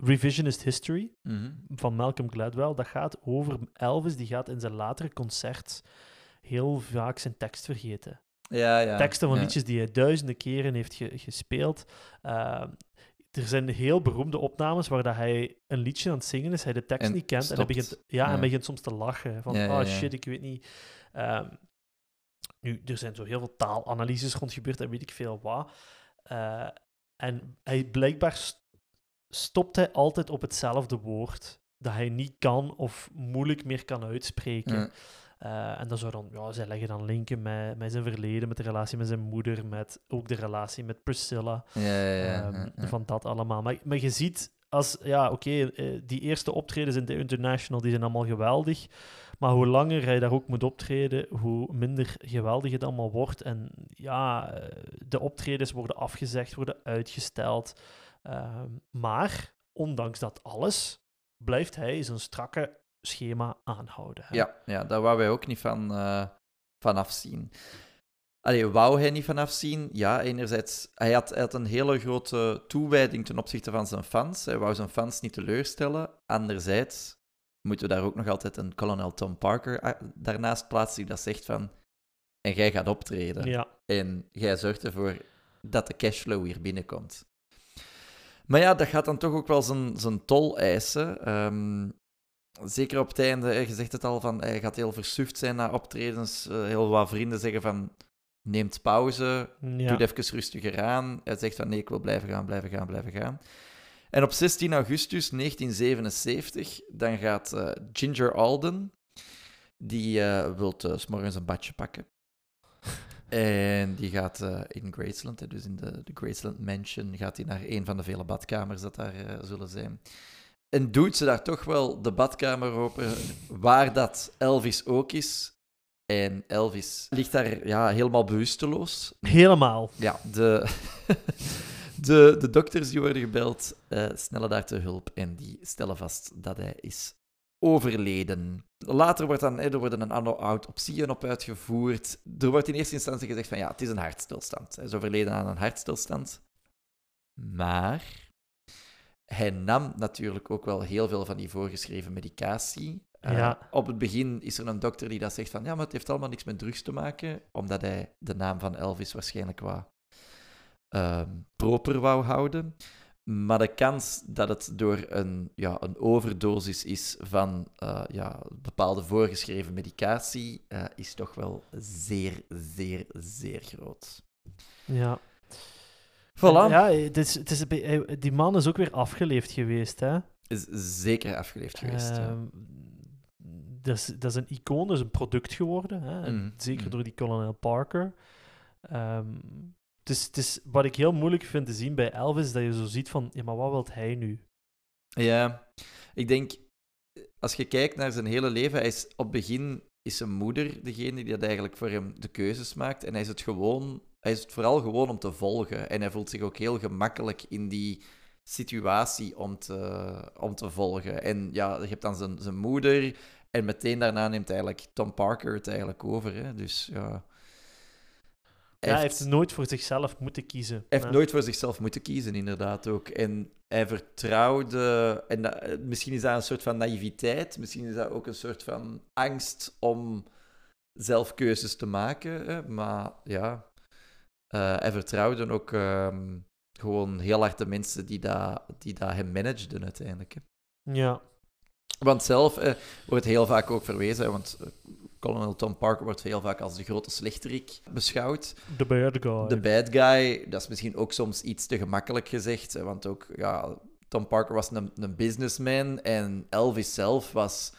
Revisionist History Mhm. van Malcolm Gladwell. Dat gaat over Elvis, die gaat in zijn latere concerts heel vaak zijn tekst vergeten ja, ja. teksten van ja. liedjes die hij duizenden keren heeft ge- gespeeld. Ehm, er zijn heel beroemde opnames waar dat hij een liedje aan het zingen is, hij de tekst En niet kent en hij begint, ja, en begint soms te lachen. Van, oh shit, ik weet niet. Ehm, Nu, er zijn zo heel veel taalanalyses rond gebeurd en weet ik veel wat. Eh, en hij, blijkbaar stopt hij altijd op hetzelfde woord dat hij niet kan of moeilijk meer kan uitspreken. Ja. Eh, en dan zou dan, ja, zij leggen dan linken met, met zijn verleden, met de relatie met zijn moeder, met ook de relatie met Priscilla. Ja, ja, ja, Ehm. Van dat allemaal. Maar, maar je ziet, als, ja, oké, eh, die eerste optredens in de International, die zijn allemaal geweldig. Maar hoe langer hij daar ook moet optreden, hoe minder geweldig het allemaal wordt. En ja, eh, de optredens worden afgezegd, worden uitgesteld. Ehm, maar, ondanks dat alles, blijft hij zijn strakke schema aanhouden. hè. Ja, ja, daar wou wij ook niet van, eh van afzien. Allee, wou hij niet van afzien? Ja, enerzijds, hij had, hij had een hele grote toewijding ten opzichte van zijn fans. Hij wou zijn fans niet teleurstellen. Anderzijds moeten we daar ook nog altijd een kolonel Tom Parker ah, daarnaast plaatsen die dat zegt van... En jij gaat optreden. Ja, En jij zorgt ervoor dat de cashflow hier binnenkomt. Maar ja, dat gaat dan toch ook wel zijn, zijn tol eisen. Ehm, zeker op het einde, je zegt het al, van, hij gaat heel versuft zijn na optredens. Eh, heel wat vrienden zeggen van, neemt pauze, ja. doe het even rustiger aan. Hij zegt van, nee, ik wil blijven gaan, blijven gaan, blijven gaan. En op 16 augustus 1977, dan gaat eh, Ginger Alden, die eh wil uh, s morgens een badje pakken. En die gaat eh, in Graceland, hè, dus in de, de Graceland Mansion, gaat hij naar een van de vele badkamers dat daar eh, zullen zijn. En doet ze daar toch wel de badkamer open, waar dat Elvis ook is. En Elvis ligt daar ja, helemaal bewusteloos. Helemaal. Ja, de, de, de dokters die worden gebeld, eh, snellen daar te hulp en die stellen vast dat hij is overleden. Later wordt dan, eh, er worden een aantal autopsieën op uitgevoerd. Er wordt in eerste instantie gezegd van ja, het is een hartstilstand. Hij is overleden aan een hartstilstand. Maar hij nam natuurlijk ook wel heel veel van die voorgeschreven medicatie. Uh, Ja. Op het begin is er een dokter die dat zegt van ja, maar het heeft allemaal niks met drugs te maken, omdat hij de naam van Elvis waarschijnlijk wat ehm, proper wou houden. Maar de kans dat het door een, ja, een overdosis is van eh, ja, bepaalde voorgeschreven medicatie, eh, is toch wel zeer, zeer, zeer groot. Ja. Voilà. Ja, het is, het is hij- die man is ook weer afgeleefd geweest, hè. Is zeker afgeleefd geweest. ja. Ehm, dat, is, dat is een icoon, dat is een product geworden. Hè? Mm, Zeker mm. door die Colonel Parker. Ehm, het is, wat ik heel moeilijk vind te zien bij Elvis, dat je zo ziet van, ja, maar wat wil hij nu? Ja, ik denk, als je kijkt naar zijn hele leven, hij is op het begin is zijn moeder degene die dat eigenlijk voor hem de keuzes maakt. En hij is het gewoon, hij is het vooral gewoon om te volgen. En hij voelt zich ook heel gemakkelijk in die situatie om te, om te volgen. En ja, je hebt dan zijn, zijn moeder. En meteen daarna neemt eigenlijk Tom Parker het eigenlijk over. Hè? Dus ja. Ja, hij heeft nooit voor zichzelf moeten kiezen. hij heeft nooit voor zichzelf moeten kiezen, inderdaad ook. En hij vertrouwde, en dat- eh, misschien is dat een soort van naïviteit, misschien is dat ook een soort van angst om zelf keuzes te maken. Hè? Maar ja, eh, hij vertrouwde ook ehm, gewoon heel hard de mensen die dat, die dat hem manageden uiteindelijk. Hè? Ja, Want zelf eh, wordt heel vaak ook verwezen, hè, want Colonel Tom Parker wordt heel vaak als de grote slechterik beschouwd. the bad guy. De bad guy, dat is misschien ook soms iets te gemakkelijk gezegd. Want ook, ja, Tom Parker was een, een businessman en Elvis zelf was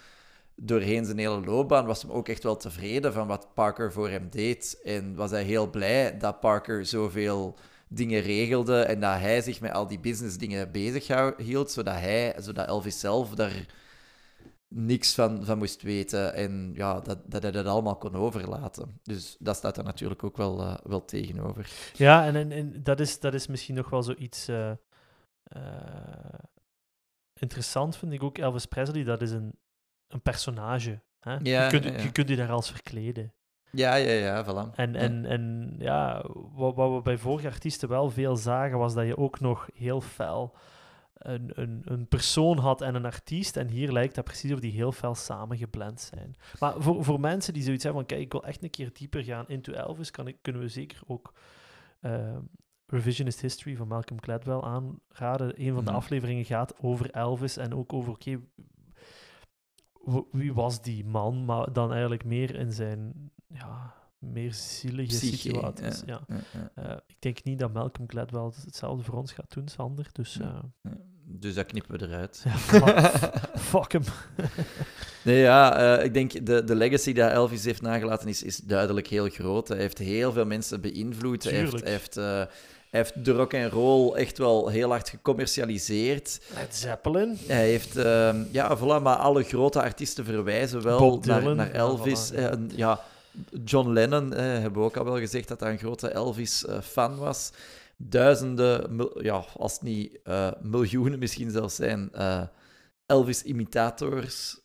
doorheen zijn hele loopbaan was hem ook echt wel tevreden van wat Parker voor hem deed. En was hij heel blij dat Parker zoveel dingen regelde en dat hij zich met al die business dingen bezig hield, zodat hij, zodat Elvis zelf daar niks van, van moest weten en ja, dat, dat hij dat allemaal kon overlaten. Dus dat staat er natuurlijk ook wel, eh, wel tegenover. Ja, en, en, en dat, is, dat is misschien nog wel zoiets eh eh, interessant, vind ik ook. Elvis Presley, dat is een, een personage. Hè? Ja, je, kunt, ja, ja. je kunt je daar als verkleden. Ja, ja, ja, voilà. En, en, en ja, wat, wat we bij vorige artiesten wel veel zagen, was dat je ook nog heel fel een, een, een persoon had en een artiest. En hier lijkt dat precies of die heel fel samengeblend zijn. Maar voor, voor mensen die zoiets hebben van, kijk, ik wil echt een keer dieper gaan into Elvis, kan ik, kunnen we zeker ook eh, Revisionist History van Malcolm Gladwell aanraden. Een van de Mhm. afleveringen gaat over Elvis en ook over, oké, wie was die man? Maar dan eigenlijk meer in zijn ja, meer zielige Psyche, situaties. Ja. ja, ja. Eh, ik denk niet dat Malcolm Gladwell hetzelfde voor ons gaat doen, Sander. Dus Ja. Eh, Dus dat knippen we eruit. ja, fuck hem. Nee, ja, eh, ik denk de, de legacy die Elvis heeft nagelaten is, is duidelijk heel groot. Hij heeft heel veel mensen beïnvloed. Hij heeft, hij heeft, eh, hij heeft de rock and roll echt wel heel hard gecommercialiseerd. Led Zeppelin. Hij heeft, ehm, ja, voilà, maar alle grote artiesten verwijzen wel naar, naar ja, Elvis. voilà. Eh, en ja, John Lennon, eh, hebben we ook al wel gezegd dat hij een grote Elvis-fan was. Duizenden, ja, als het niet eh, miljoenen misschien zelfs zijn, eh, Elvis-imitators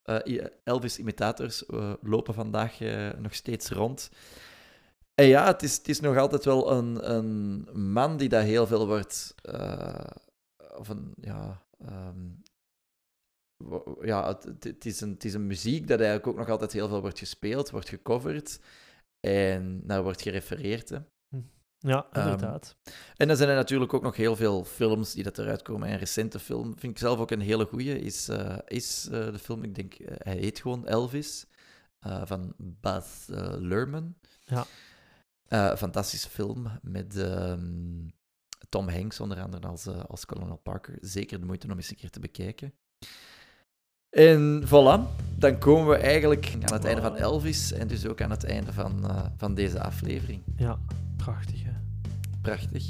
Elvis imitators eh, lopen vandaag eh, nog steeds rond. En ja, het is, het is nog altijd wel een, een man die daar heel veel wordt... eh, of een, ja... ehm, ja, het, het- het is een, het is een muziek dat eigenlijk ook nog altijd heel veel wordt gespeeld, wordt gecoverd en naar wordt gerefereerd. Hè. Ja, Ehm, inderdaad. En dan zijn er natuurlijk ook nog heel veel films die dat eruit komen. Een recente film, vind ik zelf ook een hele goeie, is, eh, is eh, de film, ik denk, eh, hij heet gewoon Elvis, van Baz Luhrmann. Ja. Fantastische film met ehm, Tom Hanks onder andere als, als Colonel Parker. Zeker de moeite om eens een keer te bekijken. En voilà, dan komen we eigenlijk aan het einde van Elvis en dus ook aan het einde van, van deze aflevering. Ja, prachtig. Hè? Prachtig.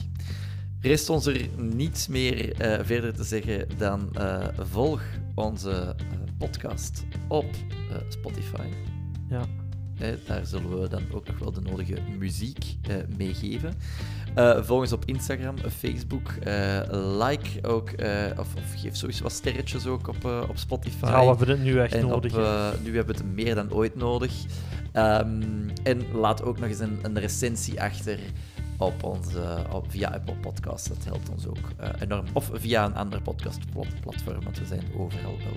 Rest ons er niets meer eh, verder te zeggen dan eh, volg onze eh, podcast op Spotify. Ja. Daar zullen we dan ook nog wel de nodige muziek meegeven. Eh, volg ons op Instagram, Facebook. like ook, of, of geef sowieso wat sterretjes ook op, op Spotify. Ja, we hebben het nu echt En nodig. op, nu hebben we het meer dan ooit nodig. Ehm, en laat ook nog eens een, een recensie achter op onze, op, via Apple Podcasts. Dat helpt ons ook eh, enorm. Of via een ander podcastplatform, want we zijn overal wel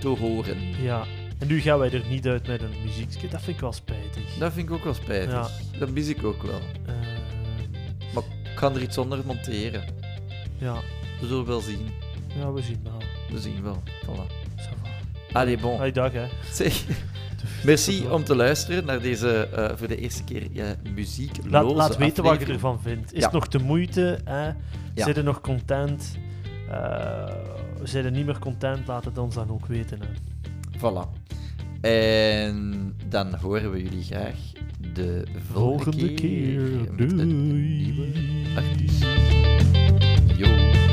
te horen. Ja. En nu gaan wij er niet uit met een muziekje. Dat vind ik wel spijtig. Dat vind ik ook wel spijtig. Ja. Dat mis ik ook wel. Eh, Maar ik kan er iets onder monteren. ja. We zullen wel zien. ja, we zien wel. We zien wel. Voilà. Ça va. Allee, bon. Hey, dag, hè. Zeg, Merci om te luisteren naar deze eh, voor de eerste keer muziek. Laat, laat weten wat je ervan vindt. Is het nog de moeite? Hè? Zijn er nog content? Uh, zijn er niet meer content? Laat het ons dan ook weten. Hè? Voilà. En dan horen we jullie graag de volgende, volgende keer. keer. Doei. Yo.